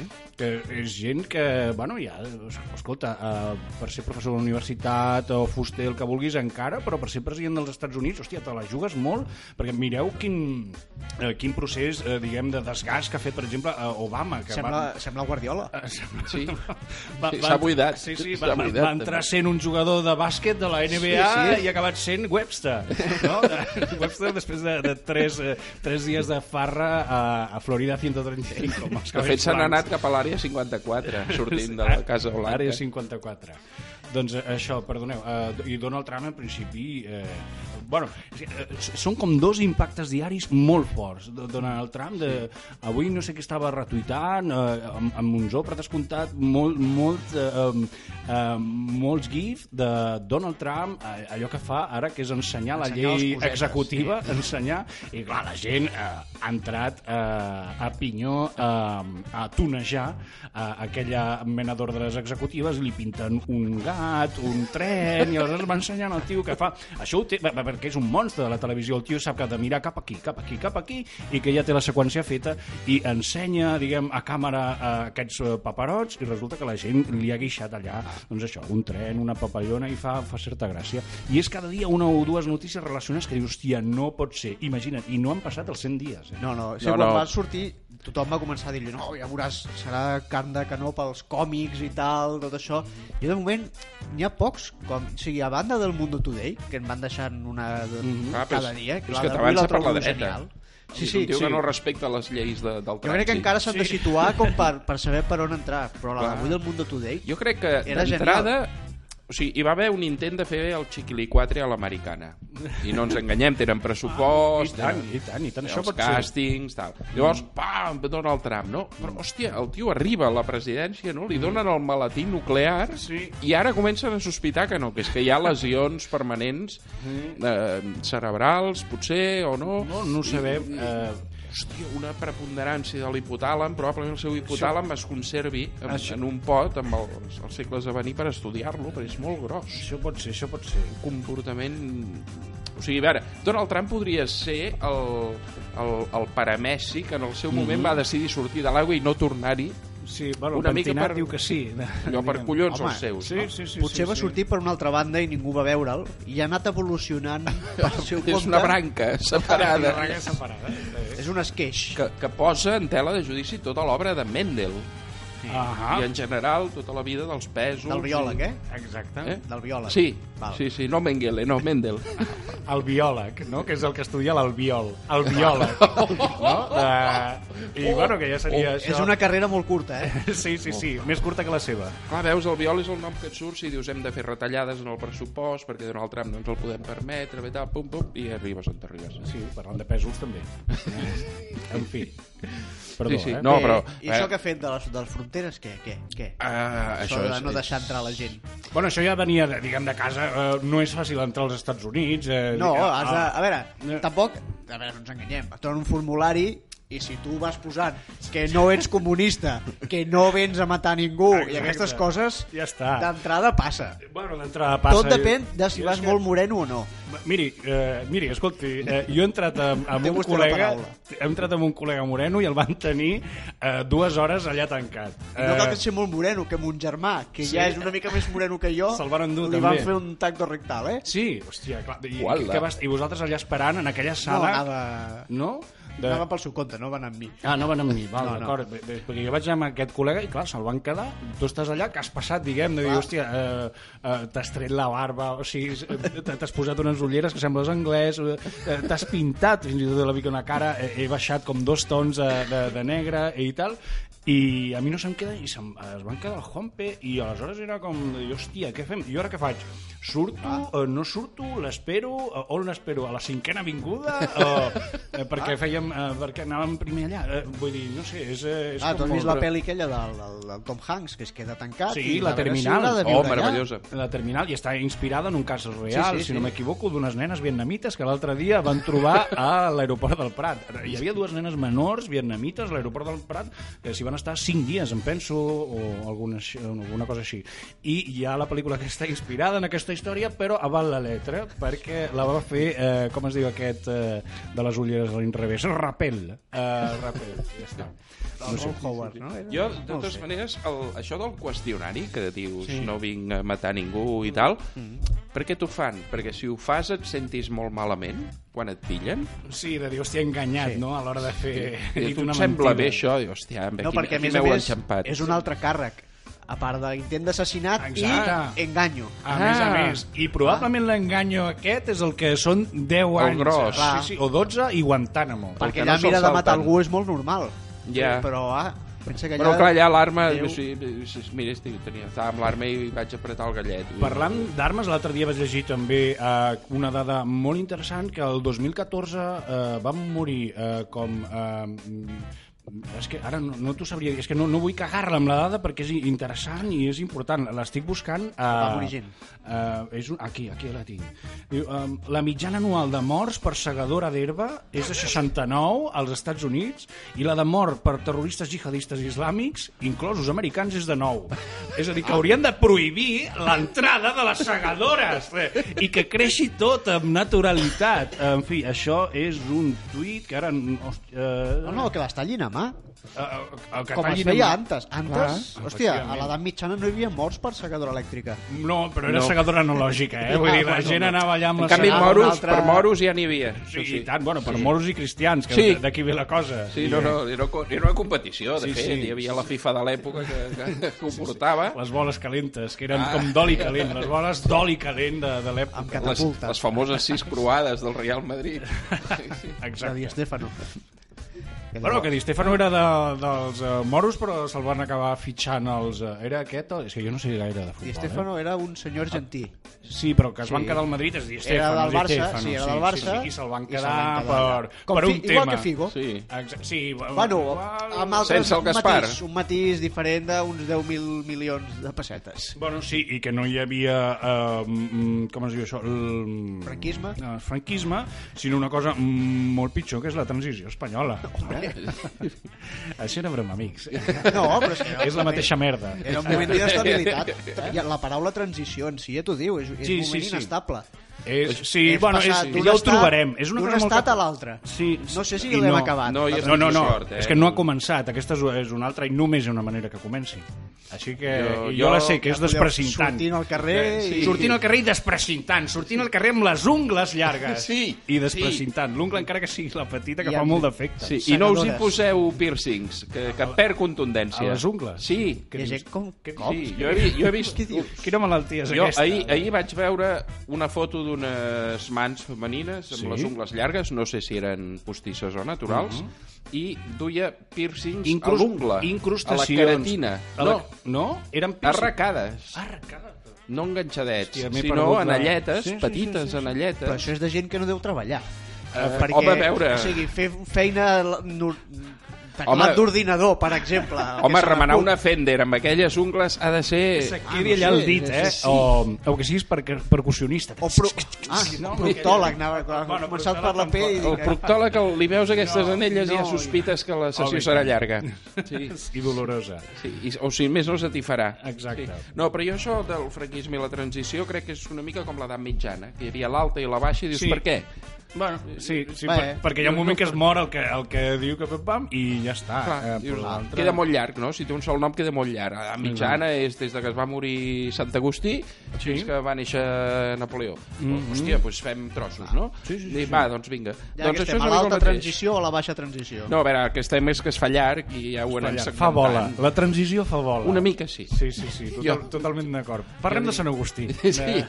Que és gent que, bueno, ja, escolta, uh, per ser professor de la universitat o fuster, el que vulguis encara, però per ser president dels Estats Units, hòstia, te la jugues molt, perquè mireu quin, uh, quin procés, uh, diguem, de desgast que ha fet, per exemple, uh, Obama. Que Sembla, sembla Guardiola. Va, sembla, Sí, va, Sí, va- s'ha buidat. Sí, sí, S'ha va, va, va entrar sent un jugador de bàsquet de la NBA Sí, sí. i ha acabat sent Webster. No? Webster després de, de tres, eh, tres dies de farra a, a Florida 135. Com els De fet, s'han cabells anat cap a l'àrea 54, sortint de la Casa Blanca. Àrea 54. Doncs eh, això, perdoneu, eh, i Donald Trump en principi... Eh, bueno, eh, són com dos impactes diaris molt forts. Do- Donald Trump, de, avui no sé què estava retuitant, eh, amb, amb un zopre descomptat, molt, molt, eh, eh, molts gifs de Donald Trump, eh, allò que fa ara, que és ensenyar la Ensenyar les llei cosetes, executiva, ensenyar, i clar, la gent eh, ha entrat eh, a pinyó eh, a tunejar eh, aquella mena d'ordres executives i li pinten un gat, un tren, i aleshores va ensenyant al tio que fa... Això ho té, perquè és un monstre de la televisió, el tio sap que ha de mirar cap aquí, cap aquí, cap aquí, i que ja té la seqüència feta, i ensenya, diguem, a càmera eh, aquests eh, paperots, i resulta que la gent li ha guixat allà, doncs això, un tren, una papallona, i fa, fa certa gràcia. I és cada dia una o dues notícies relacionades que dius, hòstia, no pot ser. Imagina't, i no han passat els 100 dies. Eh? No, no, sí, No, no, quan no. va sortir tothom va començar a dir no, ja veuràs, serà carn de canó pels còmics i tal, tot això i de moment n'hi ha pocs com, o sigui, a banda del Mundo Today que en van deixant una de, Ah, però cada dia però és que t'avança per la dreta. genial. Sí, sí, un tio sí. que no respecta les lleis de, del Jo crec que trànsit. encara s'han de situar com per, per saber per on entrar, però la d'avui del Mundo Today Jo crec que d'entrada... O sigui, hi va haver un intent de fer el Chiquilicuatre a l'americana. I no ens enganyem, tenen I pressupost, tant, tenen i tant, i tant. Això pot ser. càstings, tal. Llavors, pam, Donald Trump, no? Però, hòstia, el tio arriba a la presidència, no? Li donen el maletí nuclear Sí. i ara comencen a sospitar que no, que és que hi ha lesions permanents eh, cerebrals, potser, o no. No, no ho sabem. Eh, Hòstia, una preponderància de l'hipotàlam, probablement el seu hipotàlam es conservi en, Això- en un pot amb els, els segles a venir per estudiar-lo, perquè és molt gros. això pot ser, això pot ser. comportament... O sigui, a veure, Donald Trump podria ser el, el, el paramessi que en el seu moment va decidir sortir de l'aigua i no tornar-hi, Sí, bueno, Una mica per- diu que sí. allò per collons Home, els seus. Sí, no? sí, sí. potser sí, va sí. sortir per una altra banda i ningú va veure'l i ha anat evolucionant pel seu compte És una branca Una separada raga separada. eh? és un esqueix que, que posa en tela de judici tota l'obra de Mendel Ahà. i en general tota la vida dels pesos. del biòleg, eh? Exacte. Eh? del biòleg Sí, Val. sí, sí, no Mengele, no Mendel. El biòleg, no? que és el que estudia l'albiol. El biòleg. no? De... I bueno, que ja seria això. és una carrera molt curta, eh? Sí, sí, sí, més curta que la seva. Clar, veus, el viol és el nom que et surt si dius hem de fer retallades en el pressupost perquè Donald Trump no ens el podem permetre, i tal, pum, pum, i arribes on t'arribes. Sí, parlant de pèsols també. en fi. Perdó, Sí, sí, eh? no, però... I això que ha fet de les, de les fronteres, què? què, què? Ah, això, això de és- no és- deixar entrar la gent. Bueno, això ja venia, de, diguem, de casa. Eh, no és fàcil entrar als Estats Units. Eh, No, dic- has de... ah, A veure, tampoc... A veure, no ens enganyem. Et un formulari i si tu vas posant que no ets comunista, que no vens a matar ningú i Exacte. aquestes coses, Ja està. d'entrada passa. Bueno, d'entrada passa... Tot depèn de si I vas que- molt moreno o no. Miri, eh, miri, escolti, eh, jo he entrat amb, amb un col·lega, he entrat amb un col·lega moreno i el van tenir eh, dues hores allà tancat. I no cal que ser molt moreno, que mon germà, que Sí. ja és una mica més moreno que jo, Se'l van endur, li també. van fer un tacto rectal, eh? Sí, hòstia, clar. I, Uala. que vas, I vosaltres allà esperant en aquella No, sala... anava... No? De... Anava pel seu compte, no va anar amb mi. Ah, no van amb mi, val, No, d'acord. No. Perquè jo vaig anar amb aquest col·lega i, clar, se'l van quedar. Tu estàs allà, que has passat, diguem, de dir, hòstia, eh, eh, t'has tret la barba, o sigui, eh, t'has posat unes ulleres que sembles anglès, eh, t'has pintat fins i tot la mica una cara, eh, he baixat com dos tons de, de, de negre i tal, i a mi no se'm queda i se'm, es van quedar al Juanpe i aleshores era com, de dir, hòstia, què fem? I ara què faig? Surto, eh, no surto, l'espero, eh, on l'espero? A la cinquena avinguda? O, eh, perquè fèiem, eh, perquè anàvem primer allà? Eh, vull dir, no sé, és... eh, és Ah, tu com has vist la pel·li aquella del, del, del Tom Hanks, que es queda tancat? Sí, i la a veure si Terminal. de Oh, viure allà. meravellosa. La terminal i està inspirada en un cas real, Sí, sí, si no sí. m'equivoco, d'unes nenes vietnamites que l'altre dia van trobar a l'aeroport del Prat. Hi havia dues nenes menors vietnamites a l'aeroport del Prat que s'hi van estar 5 dies, em penso, o alguna, alguna cosa així. I hi ha la pel·lícula que està inspirada en aquesta història, però aval la letra, perquè la va fer, eh, com es diu aquest eh, de les ulleres a l'inrevés? Rapel. Eh, Rapel, ja està. El Ron Howard, no? Era? Jo, de No totes sé. maneres, el, això del qüestionari, que dius Sí. no vinc a matar ningú i tal, per què t'ho fan? Perquè si ho fas et sentis molt malament quan et pillen? Sí, de dir, hòstia, enganyat, no?, a l'hora de fer... I a dit tu una et sembla mentida. bé això? I, hòstia, amb No, aquí, perquè a aquí més a m'heu més enxampat. és un altre càrrec. A part d'intent d'assassinat i enganyo. A més a Ah. més, i probablement l'enganyo aquest és el que són 10 anys. gros. Sí, sí, o 12 i Guantánamo. Perquè allà no mira de matar algú és molt normal. Ja. Però, ah, pensa que allà... Però clar, allà l'arma... Déu. Sí, sí, mira, estic, tenia, estava amb l'arma i vaig apretar el gallet. Parlant d'armes, l'altre dia vaig llegir també eh, una dada molt interessant, que el 2014 eh, van morir eh, com... Eh, és que ara no, no t'ho sabria dir, és que no, no vull cagar-la amb la dada perquè és interessant i és important. L'estic buscant... Va morir gent. Eh, és un, aquí, aquí la tinc. Diu, eh, la mitjana anual de morts per segadora d'herba és de 69 als Estats Units i la de mort per terroristes jihadistes islàmics, inclosos americans, és de 9. És a dir, que haurien de prohibir l'entrada de les segadores eh, i que creixi tot amb naturalitat. En fi, això és un tuit que ara... Hòstia, eh, No, no, que les tallin a mà. Eh, el que Com es feia amb- antes. Antes, Clar, hòstia, a l'edat mitjana no hi havia morts per secadora elèctrica. No, però era No. segadora analògica, eh? Vull Ah, dir, la bueno, gent no. anava allà amb En la canvi, segadora, moros, un altre- per moros ja n'hi havia. Sí, sí. i tant, bueno, per moros i cristians, que Sí. d'aquí ve la cosa. Sí, no, no, era, era una competició, de Sí, fet. sí. Hi havia la FIFA de l'època que, que, que ho portava. Les boles calentes, que eren Ah. com d'oli calent, les boles d'oli calent de, de l'època. Les, les famoses sis croades del Real Madrid. Exacte. Stefano. Bueno, que Di Stefano era de, dels uh, moros, però se'l van acabar fitxant els... Uh, era aquest? o- És que jo no sé gaire de futbol. Di Stefano era un senyor argentí. Eh? Sí, però que es van Sí. quedar al Madrid és Di Era Stefano. del Di Barça, Stefano, sí, era del Barça. Sí, sí, I se'l van quedar, van quedar per, Com per Fi- un igual tema. que Figo. Sí. Sí, Bueno, igual- amb altres Sense el un matís, un matís diferent d'uns 10.000 milions de pessetes. Bueno, sí, i que no hi havia, eh, mm, com es diu això? El, Franquisme? No, el franquisme, sinó una cosa molt pitjor, que és la transició espanyola. Això era broma, amics. No, però és que era és la mateixa merda. Era un moment d'inestabilitat. I La paraula transició en si ja t'ho diu, és, és Sí, un sí, moment sí. inestable. És, sí, És bueno, és, d'un ja ho estat- trobarem. És una d'un cosa molt estat cap- a l'altre. Sí, No sé si l'hem no. acabat. No, jo No, no, no, Sort, eh? és que no ha començat. Aquesta és, és una altra i només hi ha una manera que comenci. Així que jo, Jo- jo, jo- la sé, que és Ja podeu desprecintant. Sortint al carrer Sí. i... Sortint al carrer i desprecintant, sortint al carrer amb les ungles llargues. Sí, I desprecintant. L'ungla encara que sigui la petita, que I fa amb- molt d'efecte. Sí, I no us hi Segadores. poseu piercings, que, que perd contundència. A les ungles? Sí. Ha gent com... Sí, jo he, vi- jo he vist... Què dius? Quina malaltia és Jo aquesta? ahir, ahir vaig veure una foto d'unes mans femenines amb Sí? les ungles llargues, no sé si eren postisses o naturals, i duia piercings Incrus- a l'ungla, a la queratina. A la- No, no? Eren piercings. arracades, Arracades. no enganxadets, Hòstia, sinó la- anelletes, Sí, sí, petites sí, sí, sí. anelletes. Però això és de gent que no deu treballar. Eh, perquè, home, a veure. O sigui, fer feina. Teclat d'ordinador, per exemple. Home, que remenar una Fender amb aquelles ungles ha de ser... Se Ah, quedi no allà sé, el dit, eh? sí. O, o que siguis per, percussionista. O pro... Ah, No, proctòleg, anava Bueno, bueno, començat per la proctòleg P i El proctòleg, el- li veus aquestes No, anelles i ja no, sospites que la sessió Home, serà llarga. Sí. I dolorosa. Sí, i, o si més no se t'hi farà. Exacte. Sí. No, però jo això del franquisme i la transició crec que és una mica com l'edat mitjana, que hi havia l'alta i la baixa i dius, Sí. per què? Bueno, sí, sí Bé, per, perquè hi ha un moment que es mor el que, el que diu que pam, pam i ja està. Clar, Eh, dius, però l'altre- queda molt llarg, no? Si té un sol nom queda molt llarg. A mitjana és des de que es va morir Sant Agustí Sí. fins que va néixer Napoleó. Hòstia, doncs fem trossos, no? Sí, sí, I, sí. va, doncs vinga. Ja doncs estem és a l'alta transició o a la baixa transició. No, a veure, el que estem és que es fa llarg i ja ho anem Fa, bola. La transició fa bola. Una mica sí. Sí, sí, sí, total, Jo- totalment d'acord. Parlem de Sant Agustí. Sí. Eh,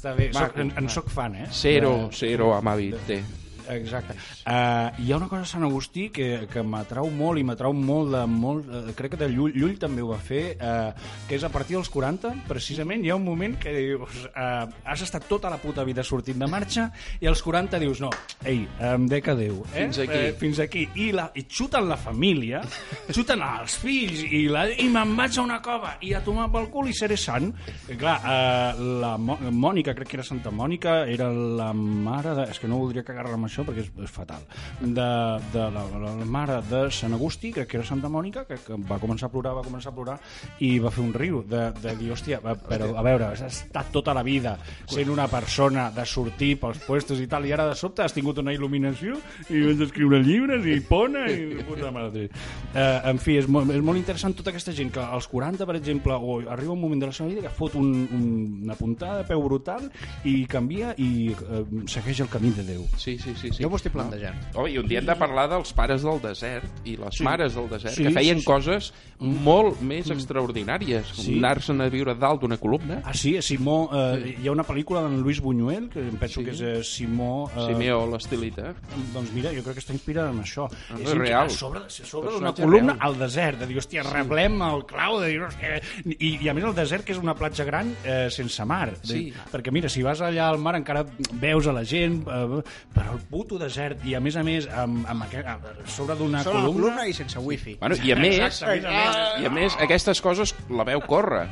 està bé, soc, Maco. en, en soc fan, eh? Zero, zero, amavi, té. Exacte. Uh, hi ha una cosa a Sant Agustí que, que m'atrau molt i m'atrau molt de molt, uh, crec que de Llull, Llull també ho va fer, uh, que és a partir dels 40, precisament, hi ha un moment que dius, uh, has estat tota la puta vida sortint de marxa i als 40 dius, no, ei, em dec a Déu, eh? Fins aquí. Eh, fins aquí. I, la, I xuten la família, xuten els fills, i, la, i me'n vaig a una cova, i a tomar pel cul i seré sant. I, clar, uh, la Mònica, crec que era Santa Mònica, era la mare de... És que no voldria cagar-la amb això perquè és, és fatal. De, de la, la, la mare de Sant Agustí, crec que era Santa Mònica, que, que va començar a plorar, va començar a plorar, i va fer un riu de, de dir, hòstia, va, però a veure, has estat tota la vida sent una persona de sortir pels puestos i tal, i ara de sobte has tingut una il·luminació i vas escriure llibres i pona i puta mare. Eh, en fi, és molt, és molt interessant tota aquesta gent que als 40, per exemple, o arriba un moment de la seva vida que fot un, un, una puntada de peu brutal i canvia i eh, segueix el camí de Déu. Sí, sí, sí. sí. Jo m'ho estic plantejant. Oh, I un dia hem de parlar dels pares del desert i les Sí. mares del desert, Sí, que feien sí, sí. coses molt més extraordinàries, com Sí. anar-se'n a viure dalt d'una columna. Ah, sí, Simó, eh, hi ha una pel·lícula d'en Luis Buñuel, que em penso Sí. que és eh, Simó... Eh, Simeó, l'estilita. Doncs mira, jo crec que està inspirada en això. Ah, és és in- real. A sobre, a sobre d'una columna real. al desert, de dir, hòstia, reblem el clau, de dir, hòstia... I, I a més el desert, que és una platja gran eh, sense mar. De, Sí. Perquè mira, si vas allà al mar encara veus a la gent, eh, però el puto desert, i a més a més, amb, amb aquest, a sobre d'una columna... columna i sense wifi. Bueno, I a més, Exacte, a més a més. i a més, aquestes coses la veu córrer.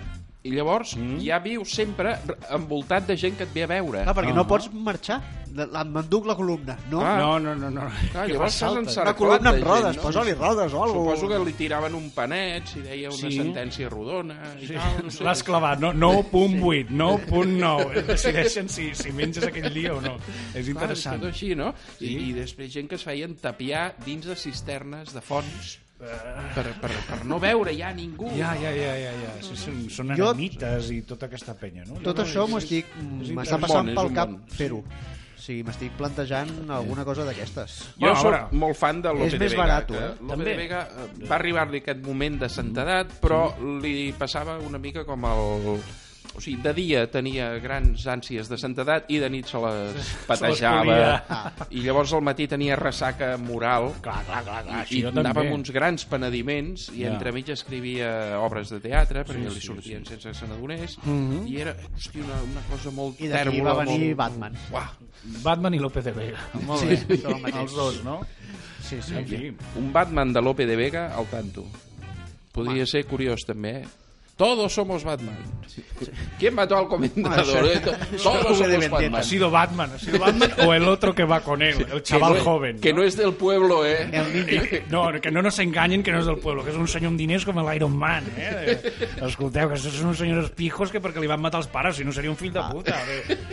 I llavors mm. ja vius sempre envoltat de gent que et ve a veure. Clar, perquè Ah. no pots marxar. M'enduc la columna. No, Ah. No, no, no. no. Clar, llavors estàs encerclat una columna amb rodes. gent, no? Posa-li rodes o alguna Suposo que li tiraven un panet si deia una Sí. sentència rodona i Sí, tal, no sé. L'has clavat, no, 9.8, 9.9. Decideixen si, si menges aquell dia o no. És Clar, és interessant. tot així, no? I, I després gent que es feien tapiar dins de cisternes de fonts per, per, per no veure ja ningú. Ja, ja, ja, ja, ja. Sí, són, són Jo- eremites i tota aquesta penya, no? Tot No, això és- m'ho és- estic... és M'està passant és pel cap fer-ho. O sigui, m'estic plantejant alguna cosa d'aquestes. Jo Bueno, a soc molt fan de Lope és de més Vega. barat, que eh? Lope També. de Vega eh, va arribar-li aquest moment de santedat, però li passava una mica com el... O sigui, de dia tenia grans ànsies de santedat i de nit se les patejava. polia. I llavors al matí tenia ressaca moral. Clar, clar, clar, clar. I, Així i jo anava també. amb uns grans penediments i Ja. entremig escrivia obres de teatre perquè Sí, li sí, sortien sense que se n'adonés Mhm. i era hosti, una, una cosa molt I d'aquí tèrbola, va venir molt... Batman. Uah, Batman i López de Vega. Molt Sí, bé. el mateix. Els dos, no? Sí, sí. En fi. un Batman de Lope de Vega al tanto. Podria ser curiós també, eh? Todos somos Batman. ¿Quién mató al comendador? Eh, Todos somos Batman. Ha sido Batman, ha sido Batman o el otro que va con él, el Que chaval no, joven. Que no es del pueblo, eh? El ninja. No, que no nos enganyen que no és del pueblo, que és un senyor amb diners com l'Iron Man, eh? Escolteu, que són uns senyors pijos que perquè li van matar els pares, si no seria un fill de puta.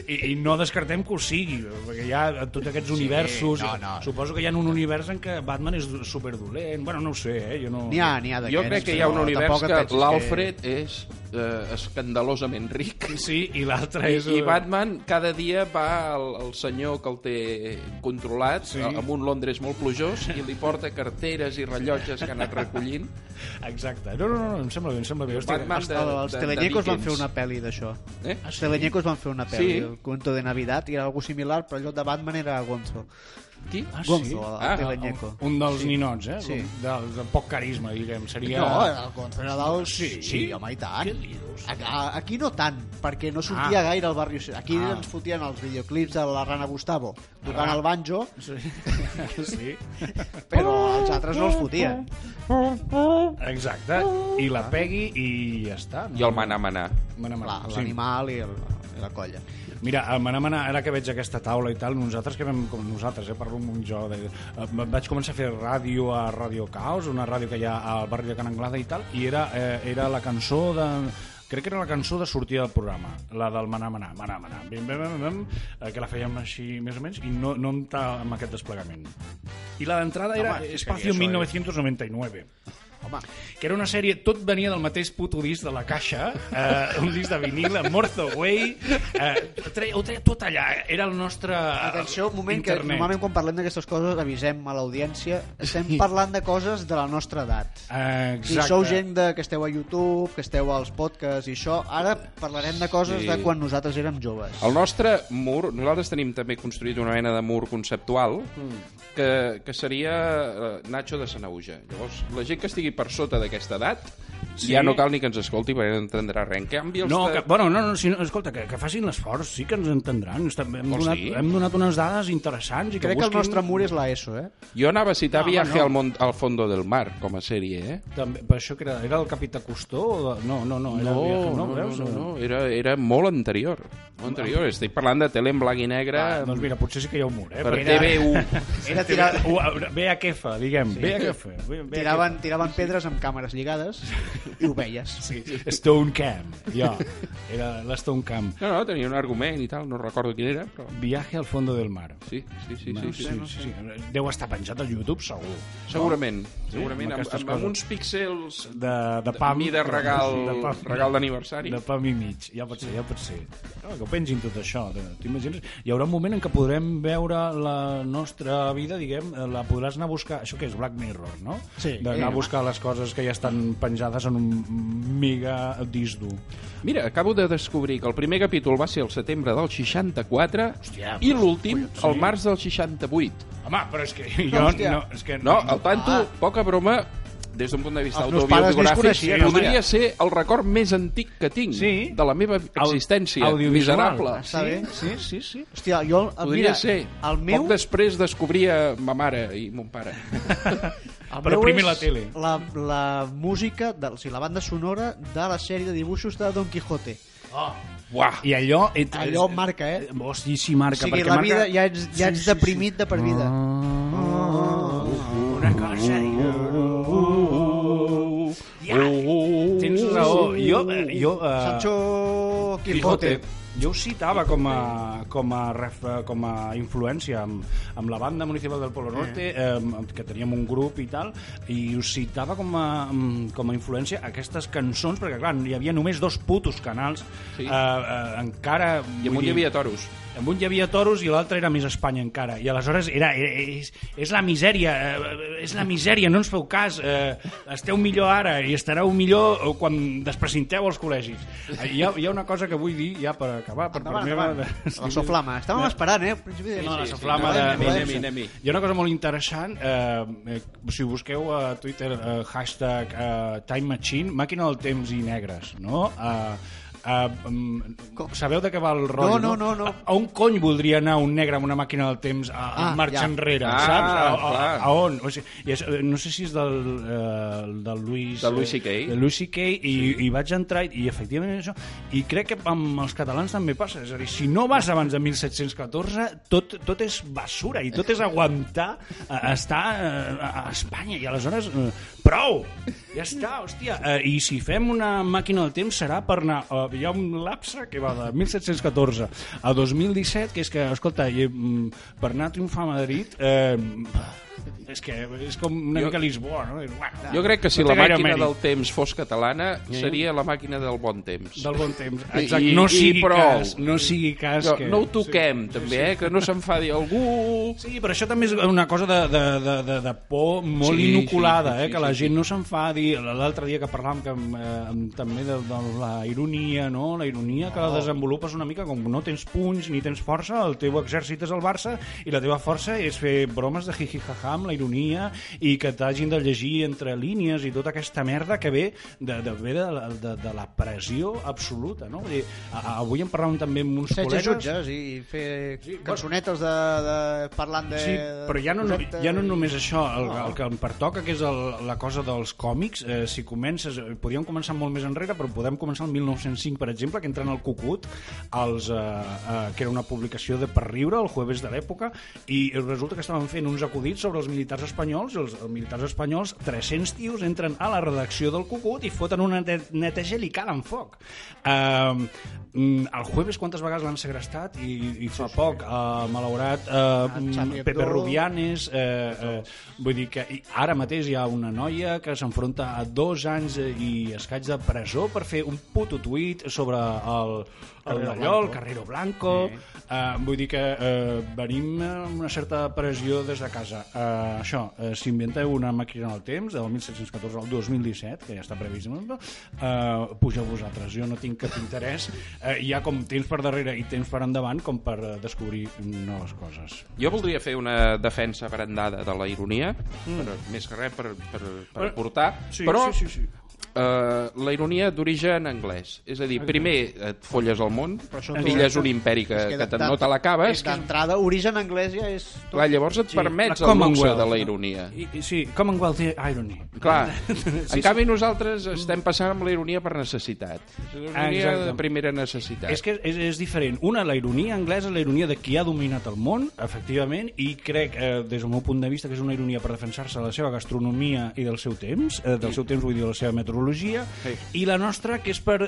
I, I no descartem que ho sigui, perquè hi ha tots aquests universos... no, no. Suposo que hi ha un univers en què Batman és superdolent. Bueno, no ho sé, eh? Jo no... N'hi ha, n'hi ha d'aquests. Jo crec que hi ha un univers tampoc et que pensis l'Alfred és eh, escandalosament ric Sí, i l'altre és... I Batman cada dia va al, al senyor que el té controlat Sí. sí. amb un Londres molt plujós i li porta carteres i rellotges que ha anat recollint. Exacte. No, no, no, em sembla bé, em sembla bé. Hòstia, Batman Els, de- els de- Teleñecos de van fer una pel·li d'això. Eh? Els Teleñecos van fer una pel·li, Sí. el cuento de Navidad, i era algo similar, però allò de Batman era Gonzo. Qui? Ah, sí? Gonzo, el Ah, Teleñeco. Un dels ninots, eh? Sí. Del, del poc carisma, diguem. Seria... No, el Gonzo era dels... Sí. sí home, i tant. A- a- Aquí no tant, perquè no sortia Ah. gaire al barri. Aquí Ah. ens fotien els videoclips de la Rana Gustavo tocant Ah. el banjo, Sí. sí. però els altres no els fotien. Exacte. I la pegui i ja està. I el Manà Manà. Clar, Sí. l'animal i, el, i la colla. Mira, el Mana Mana, ara que veig aquesta taula i tal, nosaltres que vam, com nosaltres, eh, parlo amb un jo, de, eh, vaig començar a fer ràdio a Radio Caos, una ràdio que hi ha al barri de Can Anglada i tal, i era, eh, era la cançó de crec que era la cançó de sortida del programa, la del Manà Manà, Manà Manà, bim, bim, bim, bim, eh, que la fèiem així més o menys, i no, no amb, amb aquest desplegament. I la d'entrada era Home, Espacio seria això, eh? 1999 Home, que era una sèrie, tot venia del mateix puto disc de la caixa, eh, un disc de vinil, Mortho Way, eh, ho treia, ho treia tot allà, era el nostre atenció, un moment que internet. normalment quan parlem d'aquestes coses avisem a l'audiència, estem parlant de coses de la nostra edat. Eh, Si exacte. sou gent de, que esteu a YouTube, que esteu als podcasts i això, ara parlarem de coses Sí. de quan nosaltres érem joves. El nostre mur, nosaltres tenim també construït una mena de mur conceptual que, que seria eh, Nacho de Sanauja. Llavors, la gent que estigui per sota d'aquesta edat Sí. ja no cal ni que ens escolti perquè no entendrà res. En canvi, els No, de- que, bueno, no, no, si no, escolta, que, que facin l'esforç, sí que ens entendran. Estem, hem, Oh, donat, sí? hem donat unes dades interessants i que Crec que el busquin... nostre mur és la ESO, eh? Jo anava a citar No, Viaje no. al, món, al fondo del mar, com a sèrie, eh? També, per això que era, era el Capità Custó? O de... No, no, no, era No, Viaje, no, no, veus? no, no, era, era molt anterior. Molt anterior. Estic parlant de tele en blanc i negre Ah, doncs mira, potser sí que hi ha un mur, eh? per Perquè TV1. Era tirar, VHF, diguem, sí. VHF. tiraven, tiraven pedres amb càmeres lligades i ho veies. Sí, Stone Camp, ja. Era l'Stone Camp. No, no, tenia un argument i tal, no recordo quin era, però... Viaje al fondo del mar. Sí, sí, sí, sí, sí, sí, sí, sí. Deu estar penjat al YouTube, segur. Segurament, segurament, amb amb, amb, amb uns píxels De, de pam. mida regal, de pam, regal d'aniversari. De pam i mig, ja pot ser, ja pot ser. No, que ho pengin tot això, de- t'imagines? Hi haurà un moment en què podrem veure la nostra vida, diguem, eh, la podràs anar a buscar, això que és Black Mirror, no? Sí. D'anar a buscar les coses que ja estan penjades en un mega disc dur. Mira, acabo de descobrir que el primer capítol va ser el setembre del 64 Hòstia, i l'últim sí. el març del 68. Home, però és que jo... Hòstia. No, és que No, el tanto, poca broma, des d'un punt de vista Els autobiogràfic, coneixien, podria ser el record més antic que tinc Sí. de la meva existència audiovisual. miserable. Està bé. Sí, sí, sí. Hòstia, jo... Podria mira, ser. El meu, Poc després descobria ma mare i mon pare. el Però primer la tele. La, la música, de, o sigui, la banda sonora de la sèrie de dibuixos de Don Quijote. Buah! I allò... Et, Allò marca, eh? Hosti, sí marca. O sigui, la marca... vida ja ets, ja ets deprimit de per vida. Una cosa... Ja, tens raó. Jo... eh, jo uh, Sancho Quijote. Jo ho citava com a, com a, ref, com a influència amb, amb la banda municipal del Polo Norte, eh, que teníem un grup i tal, i ho citava com a, com a influència aquestes cançons, perquè clar, hi havia només dos putos canals, Sí. eh, eh, encara... I amunt vull hi dir, havia toros. Amb un hi havia toros i l'altre era més Espanya encara i aleshores era, era és, és la misèria eh, és la misèria, no ens feu cas eh, esteu millor ara i estareu millor eh, quan desprecinteu els col·legis Eh, hi ha, hi ha una cosa que vull dir ja per acabar per Endavant, meva, endavant. La soflama. Estàvem esperant, eh? de- no, la sí, sí. soflama de... Anem-hi, de- anem-hi, anem-hi. Hi ha una cosa molt interessant, eh, eh, si busqueu a Twitter eh, hashtag eh, Time Machine, màquina del temps i negres, no? Eh, Uh, um, sabeu de què va el rotllo? no, no, no. A, a on cony voldria anar un negre amb una màquina del temps a, a Ah, marxa ja. enrere, Ah, saps? A, a, a, on? O sigui, i és, eh, no sé si és del, uh, del Louis... Del Louis C.K.. Eh, de Louis C.K. I, i vaig entrar i, i efectivament això. I crec que amb els catalans també passa. És a dir, si no vas abans de 1714, tot, tot és basura i tot és aguantar uh, estar uh, a Espanya. I aleshores, uh, prou! Ja està, hòstia. Uh, I si fem una màquina del temps serà per anar... Uh, hi ha un lapse que va de 1714 a 2017, que és que, escolta, i, mm, per anar a triomfar a Madrid... Eh, és que és com una Jo- mica Lisboa, no? Bueno, Jo crec que si no la màquina mèrit. del temps fos catalana, seria la màquina del bon temps. del bon temps. I- Exacte. i- no i sigui prou. cas, no sigui cas No, que... no ho toquem, també, eh? Que no s'enfadi algú... Sí, però això també és una cosa de, de, de, de, de por molt Sí, inoculada, sí, sí, eh? sí, que la sí, gent no s'enfadi. L'altre dia que parlàvem que, eh, amb- també de, de la ironia, no? La ironia que la desenvolupes una mica com no tens punys ni tens força, el teu exèrcit és el Barça i la teva força és fer bromes de jiji-jaja amb la ironia i que t'hagin de llegir entre línies i tota aquesta merda que ve de, de, ve de, la- de, de la pressió absoluta, no? Vull dir, a- avui en parlàvem també amb uns Setge col·legues... jutges i fer Sí, cançonetes de, de, parlant de... Sí, però ja no, no, ja no només això, el, No. el que em pertoca, que és el, la cosa dels còmics, eh, si comences, eh, podíem començar molt més enrere, però podem començar el 1905, per exemple, que entren al Cucut, els, eh, eh, que era una publicació de per riure, el jueves de l'època, i resulta que estaven fent uns acudits sobre els militars espanyols, els, els militars espanyols, 300 tios, entren a la redacció del Cucut i foten una net- neteja i li calen foc. Mm, el jueves quantes vegades l'han segrestat i, i fa poc, eh, malaurat, eh, Charlie Pepe Hebdo. Rubianes, eh, eh, vull dir que ara mateix hi ha una noia que s'enfronta a dos anys i escaig de presó per fer un puto tuit sobre el, el Carrero d'allò, el. Carrero Blanco, eh, vull dir que eh, venim amb una certa pressió des de casa. Eh, això, eh, s'inventeu una màquina del temps del 1714 al 2017, que ja està previst, eh, pugeu vosaltres, jo no tinc cap interès, eh, hi ha com temps per darrere i temps per endavant com per eh, descobrir noves coses. Jo voldria fer una defensa brandada de la ironia, mm. per, més que res per, per, per Bueno, portar, Sí, però sí, sí, sí. Uh, la ironia d'origen anglès. És a dir, primer et folles el món, pilles un imperi que, que, de- no te l'acabes, és D'entrada, origen anglès ja és... Tot. clar, llavors et Sí, permets La el luxe de la ironia. I, i, sí, Commonwealth Irony. Clar, en canvi nosaltres estem passant amb la ironia per necessitat. És la ironia Exacte. de primera necessitat. És que és, és diferent. Una, la ironia anglesa, la ironia de qui ha dominat el món, efectivament, i crec, eh, des del meu punt de vista, que és una ironia per defensar-se de la seva gastronomia i del seu temps, eh, del seu temps vull dir de la seva meteorologia, Sí. i la nostra, que és per...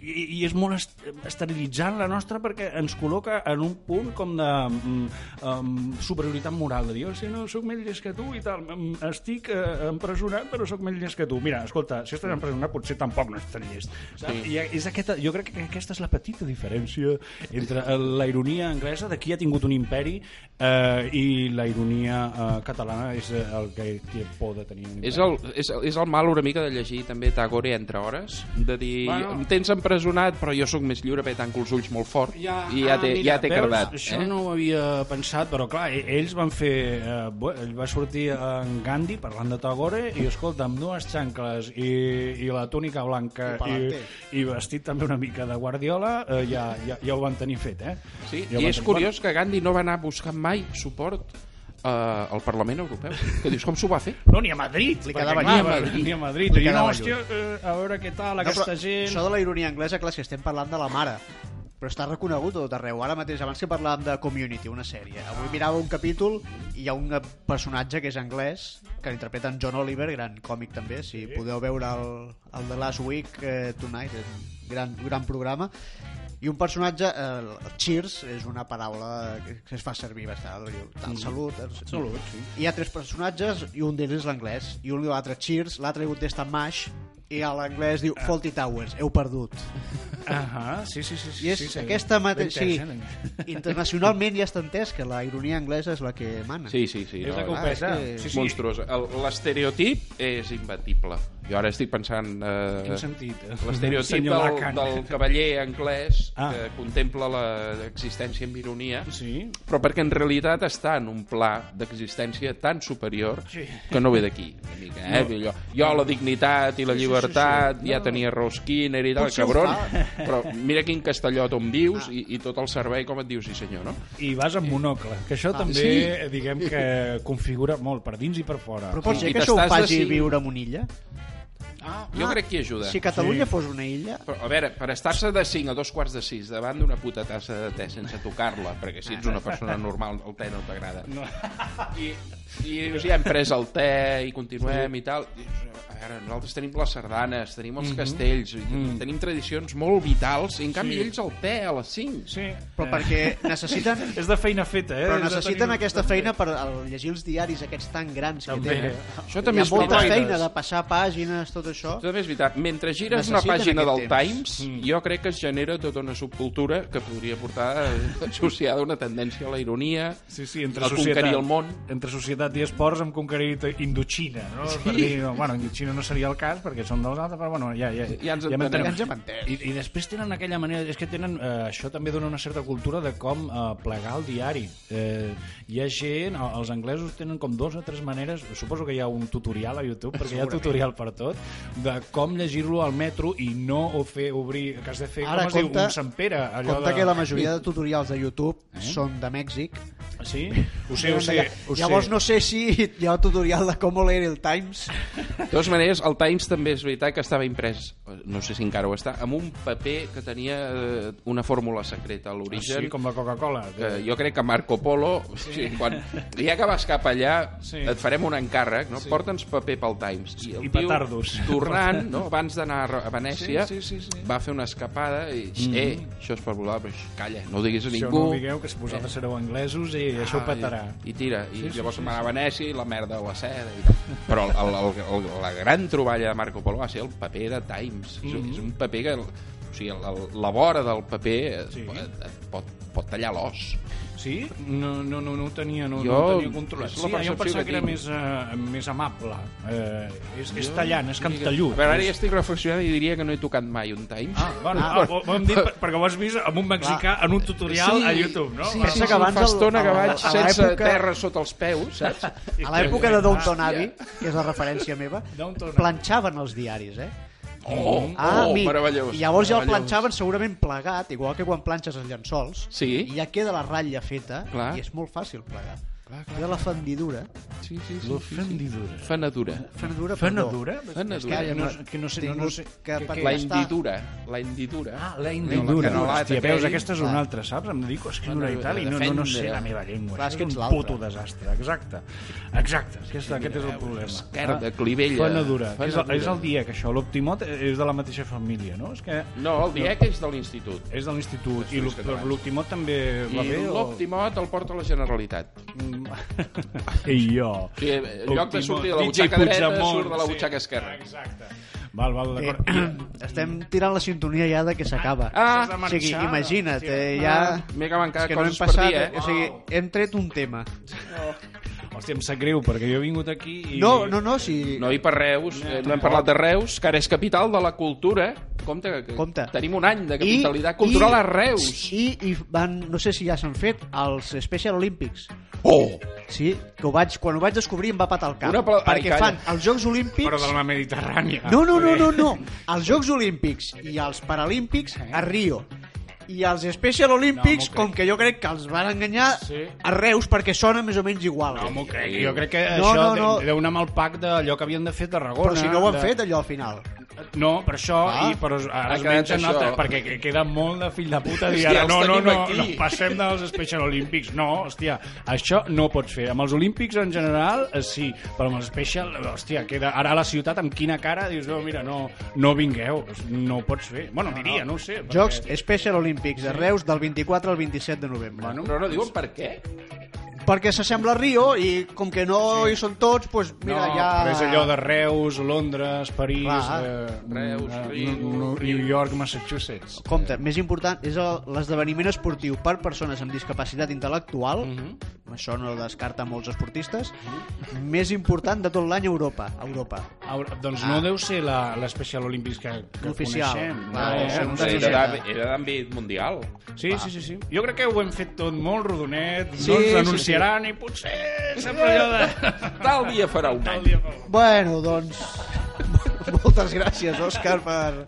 I, I és molt est esterilitzant la nostra perquè ens col·loca en un punt com de um, um, superioritat moral, de dir, oh, si no, sóc més llest que tu i tal, estic uh, empresonat però sóc més llest que tu. Mira, escolta, si estàs empresonat potser tampoc no ets tan llest. Sí. I és aquesta, jo crec que aquesta és la petita diferència entre eh, la ironia anglesa de qui ha tingut un imperi eh, i la ironia eh, catalana és eh, el que té por de tenir un imperi. És el, és, és el mal una mica de llegir també Tagore entre hores, de dir, Bueno. em tens empresonat però jo sóc més lliure perquè tanco els ulls molt fort i ja ah, t'he mira, ja t'he veus? cardat. Això eh? no ho havia pensat, però clar, e- ells van fer... Eh, ell va sortir en Gandhi parlant de Tagore i, escolta, amb dues xancles i, i la túnica blanca I i, i vestit també una mica de Guardiola, eh, ja, ja, ja ho van tenir fet, eh? Sí, ja i és tenir. curiós que Gandhi no va anar buscant mai suport eh, al Parlament Europeu. Que dius, com s'ho va fer? No, ni a Madrid. Li quedava clar, lluny. Ni a Madrid. Li no, quedava hòstia, eh, a veure què tal, No, aquesta però gent... Això de la ironia anglesa, clar, si estem parlant de la mare però està reconegut a tot arreu. Ara mateix, abans que parlàvem de Community, una sèrie, avui mirava un capítol i hi ha un personatge que és anglès, que l'interpreta en John Oliver, gran còmic també, si podeu veure el, el The Last Week eh, Tonight, un gran, gran programa, i un personatge, eh, el cheers, és una paraula que es fa servir bastant, tal, salut, eh, Salut, sí. hi ha tres personatges i un d'ells és l'anglès i un diu l'altre cheers, l'altre diu contesta mash i a l'anglès diu Faulty Towers, heu perdut. Ahà, sí, sí, sí. sí, I és sí, sí. aquesta mateixa... Sí, eh? internacionalment ja està entès que la ironia anglesa és la que mana. Sí, sí, sí. És la que ho pesa. és que- Sí, sí. Monstruosa. El- L'estereotip és imbatible. Jo ara estic pensant... Eh, Quin sentit? L'estereotip Senyor del, del cavaller anglès Ah. que contempla l'existència amb ironia, Sí. però perquè en realitat està en un pla d'existència tan superior Sí. que no ve d'aquí. Eh? No. Jo, jo la dignitat i la Sí, sí, sí, llibertat sí. ja No. tenia Rose Skinner i tal, Potser cabron, però mira quin castellot on vius i, i tot el servei com et diu sí senyor, no? I vas amb monocle, que això també, sí. diguem que configura molt per dins i per fora. Però pot I ser que això ho faci decidint. viure en una illa? Ah, jo crec que hi ajuda. Si Catalunya Sí. fos una illa... Però, a veure, per estar-se de 5 a dos quarts de 6 davant d'una puta tassa de te sense tocar-la, perquè si ets una persona normal el te no t'agrada. No. I, I dius, ja hem pres el te i continuem i tal. I dius, a veure, nosaltres tenim les sardanes, tenim els castells, i Mm. tenim tradicions molt vitals, i en canvi Sí. ells el te a les 5. Sí. Però Eh, perquè necessiten... És de feina feta, eh? Però necessiten tenir- aquesta feina per al llegir els diaris aquests tan grans que També. tenen. Això també Hi ha és molta veritat. feina de passar pàgines, tot això. També és veritat. Mentre gires una Necessiten pàgina del temps. Times, Mm. jo crec que es genera tota una subcultura que podria portar eh, associada a una tendència a la ironia, Sí, sí, entre a societat, conquerir el món. entre societat i esports hem conquerit Indochina, no? Sí. Per dir, no, bueno, Indochina no seria el cas perquè són dels altres, però bueno, ja, ja, Ja ens hem entenem. Ja ens hem entès. I, I després tenen aquella manera, és que tenen, eh, això també dona una certa cultura de com eh, plegar el diari. Eh, hi ha gent, eh, els anglesos tenen com dos o tres maneres, suposo que hi ha un tutorial a YouTube, perquè hi ha tutorial per tot, de com llegir-lo al metro i no o fer obrir, que has de fer, Ara, com es diu, compte- un Sant Pere. Allò Compte de... que la majoria de tutorials de YouTube són de Mèxic. Sí? Ho sé, ho sé. Ho Llavors sé. no sé si hi ha un tutorial de com leer el Times. De totes maneres, el Times també és veritat que estava imprès, no sé si encara ho està, amb un paper que tenia eh, una fórmula secreta a l'origen. Sí, com la Coca-Cola. que jo crec que Marco Polo, sí. quan, ja que vas cap allà, Sí. et farem un encàrrec, no? porta'ns paper pel Times. I, el I tio, petardos. tornant, no? abans d'anar a Venècia, Sí, sí, sí, sí. va fer una escapada i, eh, això és per volar, però calla, no ho diguis a Això ningú. no ho digueu, que si vosaltres sereu anglesos i això ho petarà. Ah, I, i tira, i Sí, sí, llavors sí, anar a Venècia i la merda de la seda. I. Però el, el, el, la gran troballa de Marco Polo va ser el paper de Times. És, Mhm. és un paper que... O sigui, el, la vora del paper Sí. pot, pot tallar l'os. Sí? No, no, no, no ho tenia, no, Jo- no ho tenia controlat. Sí, jo pensava que que era més, uh, més amable. Uh, és, és tallant, és cantallut. Veure, ara ja estic reflexionant i diria que no he tocat mai un Times. Ah, bueno, ah, ho, ho hem dit per- perquè ho has vist amb un mexicà en un tutorial Sí, a YouTube, no? Sí, sí, Pensa sí, que abans fa el- estona que a- vaig a sense terra sota els peus, saps? A l'època de Downton Abbey, que és la referència meva, planxaven els diaris, eh? Oh, Ah, oh amic. meravellós. I llavors ja el planxaven segurament plegat, igual que quan planxes els llençols, Sí. i ja queda la ratlla feta, Clar. i és molt fàcil plegar. Clar, Queda la fendidura. Sí, sí, sí. La sí, sí. fendidura. Fenedura. Fenedura, Fenedura? Que no, no, que no sé, no, no sé. que que- que- La hendidura. La hendidura. Ah, la No, la canalata Hòstia, veus, aquesta és Clar. una altra, saps? Em dedico a escriure Bueno, i tal, i no, no, no sé la meva llengua. Clar, és que és ets un puto desastre. Exacte. Exacte. Aquest, aquest és el problema. Esquerda, clivella. Fenedura. És, és el dia que això. L'Optimot és de la mateixa família, no? És que No, el DIEC és de l'institut. és de l'institut. I l'Optimot també va bé? l'Optimot el porta a la Generalitat. I jo. O sigui, en lloc de sortir de la butxaca dreta, surt de la sí. butxaca esquerra. Exacte. Val, val, Eh, d'acord. estem tirant la sintonia ja de que s'acaba. Ah, o sigui, imagina't, eh, ja... M'he que És que no hem coses per passat, dir, eh? o sigui, hem tret un tema. Hòstia, em sap greu, perquè jo he vingut aquí i... No, no, no, si... No, i per Reus, eh, no hem parlat de Reus, que ara és capital de la cultura. Compte, que Compte. tenim un any de capitalitat cultural a Reus. I, i van, no sé si ja s'han fet, els Special Olympics. Oh! Sí, que ho vaig, quan ho vaig descobrir em va patar el cap. Una pla- Ai, perquè calla. fan els Jocs Olímpics... Però de la Mediterrània. No, no, no, no, no. Els Jocs Olímpics i els Paralímpics a Rio. I els Special Olympics, No, com que jo crec que els van enganyar Sí. a Reus perquè sona més o menys igual. No m'ho crec. Jo crec que No, això no, no. de- deu anar amb el pack d'allò que havien de fer a Tarragona. Però si no ho han de... fet, allò al final. No, per això, Ah. i, però ara es mengen altres, perquè que- queda molt de fill de puta dir ara, no, no, no, aquí. no, passem dels Special Olympics. No, hòstia, això no ho pots fer. Amb els Olímpics en general, eh, sí, però amb els Special, hòstia, queda... Ara a la ciutat, amb quina cara, dius, no, mira, no, no vingueu, no ho pots fer. Bueno, diria, no ho sé. perquè- Jocs Special Olímpics de Reus del 24 al 27 de novembre. Bueno, Però no diuen per què? Perquè s'assembla a Rio i com que no hi són tots, doncs mira, no, ja... però és allò de Reus, Londres, París, Clar. eh, Reus, eh, Rio, no- no- New York, Massachusetts. Compte, més important és el- l'esdeveniment esportiu per persones amb discapacitat intel·lectual, Mhm. això no descarta molts esportistes, més important de tot l'any a Europa. A Europa. Ara, doncs Ah. no deu ser la, l'Special Olympics que, que L'oficial. coneixem. Va, no, és no de- Era d'àmbit- era d'àmbit mundial. Sí, sí, sí, sí. Jo crec que ho hem fet tot molt rodonet, Sí, no sí, ens anunciaran i potser sempre allò de... Tal dia farà un any. dia Bueno, doncs... Moltes gràcies, Òscar, per,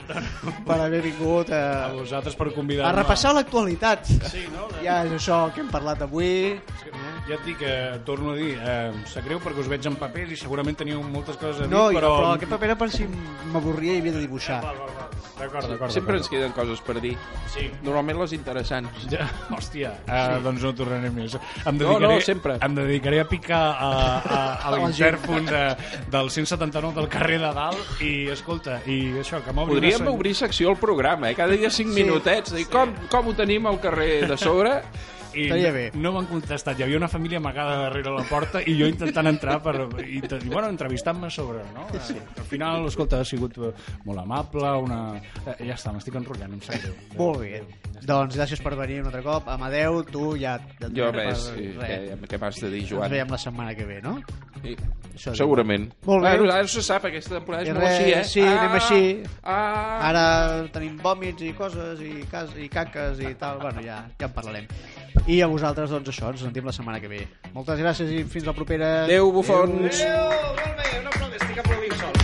per haver vingut A a, vosaltres per convidar-me. a repassar l'actualitat. Sí, no? Ja és això que hem parlat avui. Ja et dic que, torno a dir, eh, em sap greu perquè us veig en papers i segurament teniu moltes coses a dir, No, però... però aquest paper era per si m'avorria i havia de dibuixar. Val, val, val. D'acord, d'acord. Sempre ens d'acord. queden coses per dir. Sí. Normalment les interessants. Ja, hòstia, uh, doncs no tornaré més. Em No, dedicaré, no, sempre. Em dedicaré a picar a, a, a la l'intèrfon de, del 179 del carrer de dalt i, escolta, i això, que m'obri Podríem obrir secció al programa, eh? cada dia 5 Sí. minutets, dir com, com ho tenim al carrer de sobre. I Estaria bé. no m'han contestat. Hi havia una família amagada darrere la porta i jo intentant entrar per... I, i bueno, entrevistant-me sobre, no? Eh, Al final, escolta, ha sigut eh, molt amable, una... Eh, ja està, m'estic enrotllant, em sap greu. Molt bé. Doncs gràcies per venir un altre cop. Amadeu, tu ja... et Jo res, per sí, res. què, què m'has de dir, Ens Joan? veiem la setmana que ve, no? Sí. Això Segurament. Molt bé. Bueno, ara se sap, aquesta temporada és molt així, eh? sí, anem així. Ah, Ara tenim vòmits i coses i, cas, i caques i tal. Bueno, ja, ja en parlarem. I a vosaltres, doncs, això, ens sentim la setmana que ve. Moltes gràcies i fins la propera. adeu bufons! adeu, molt bé, un aplaudiment, estic aplaudint sol.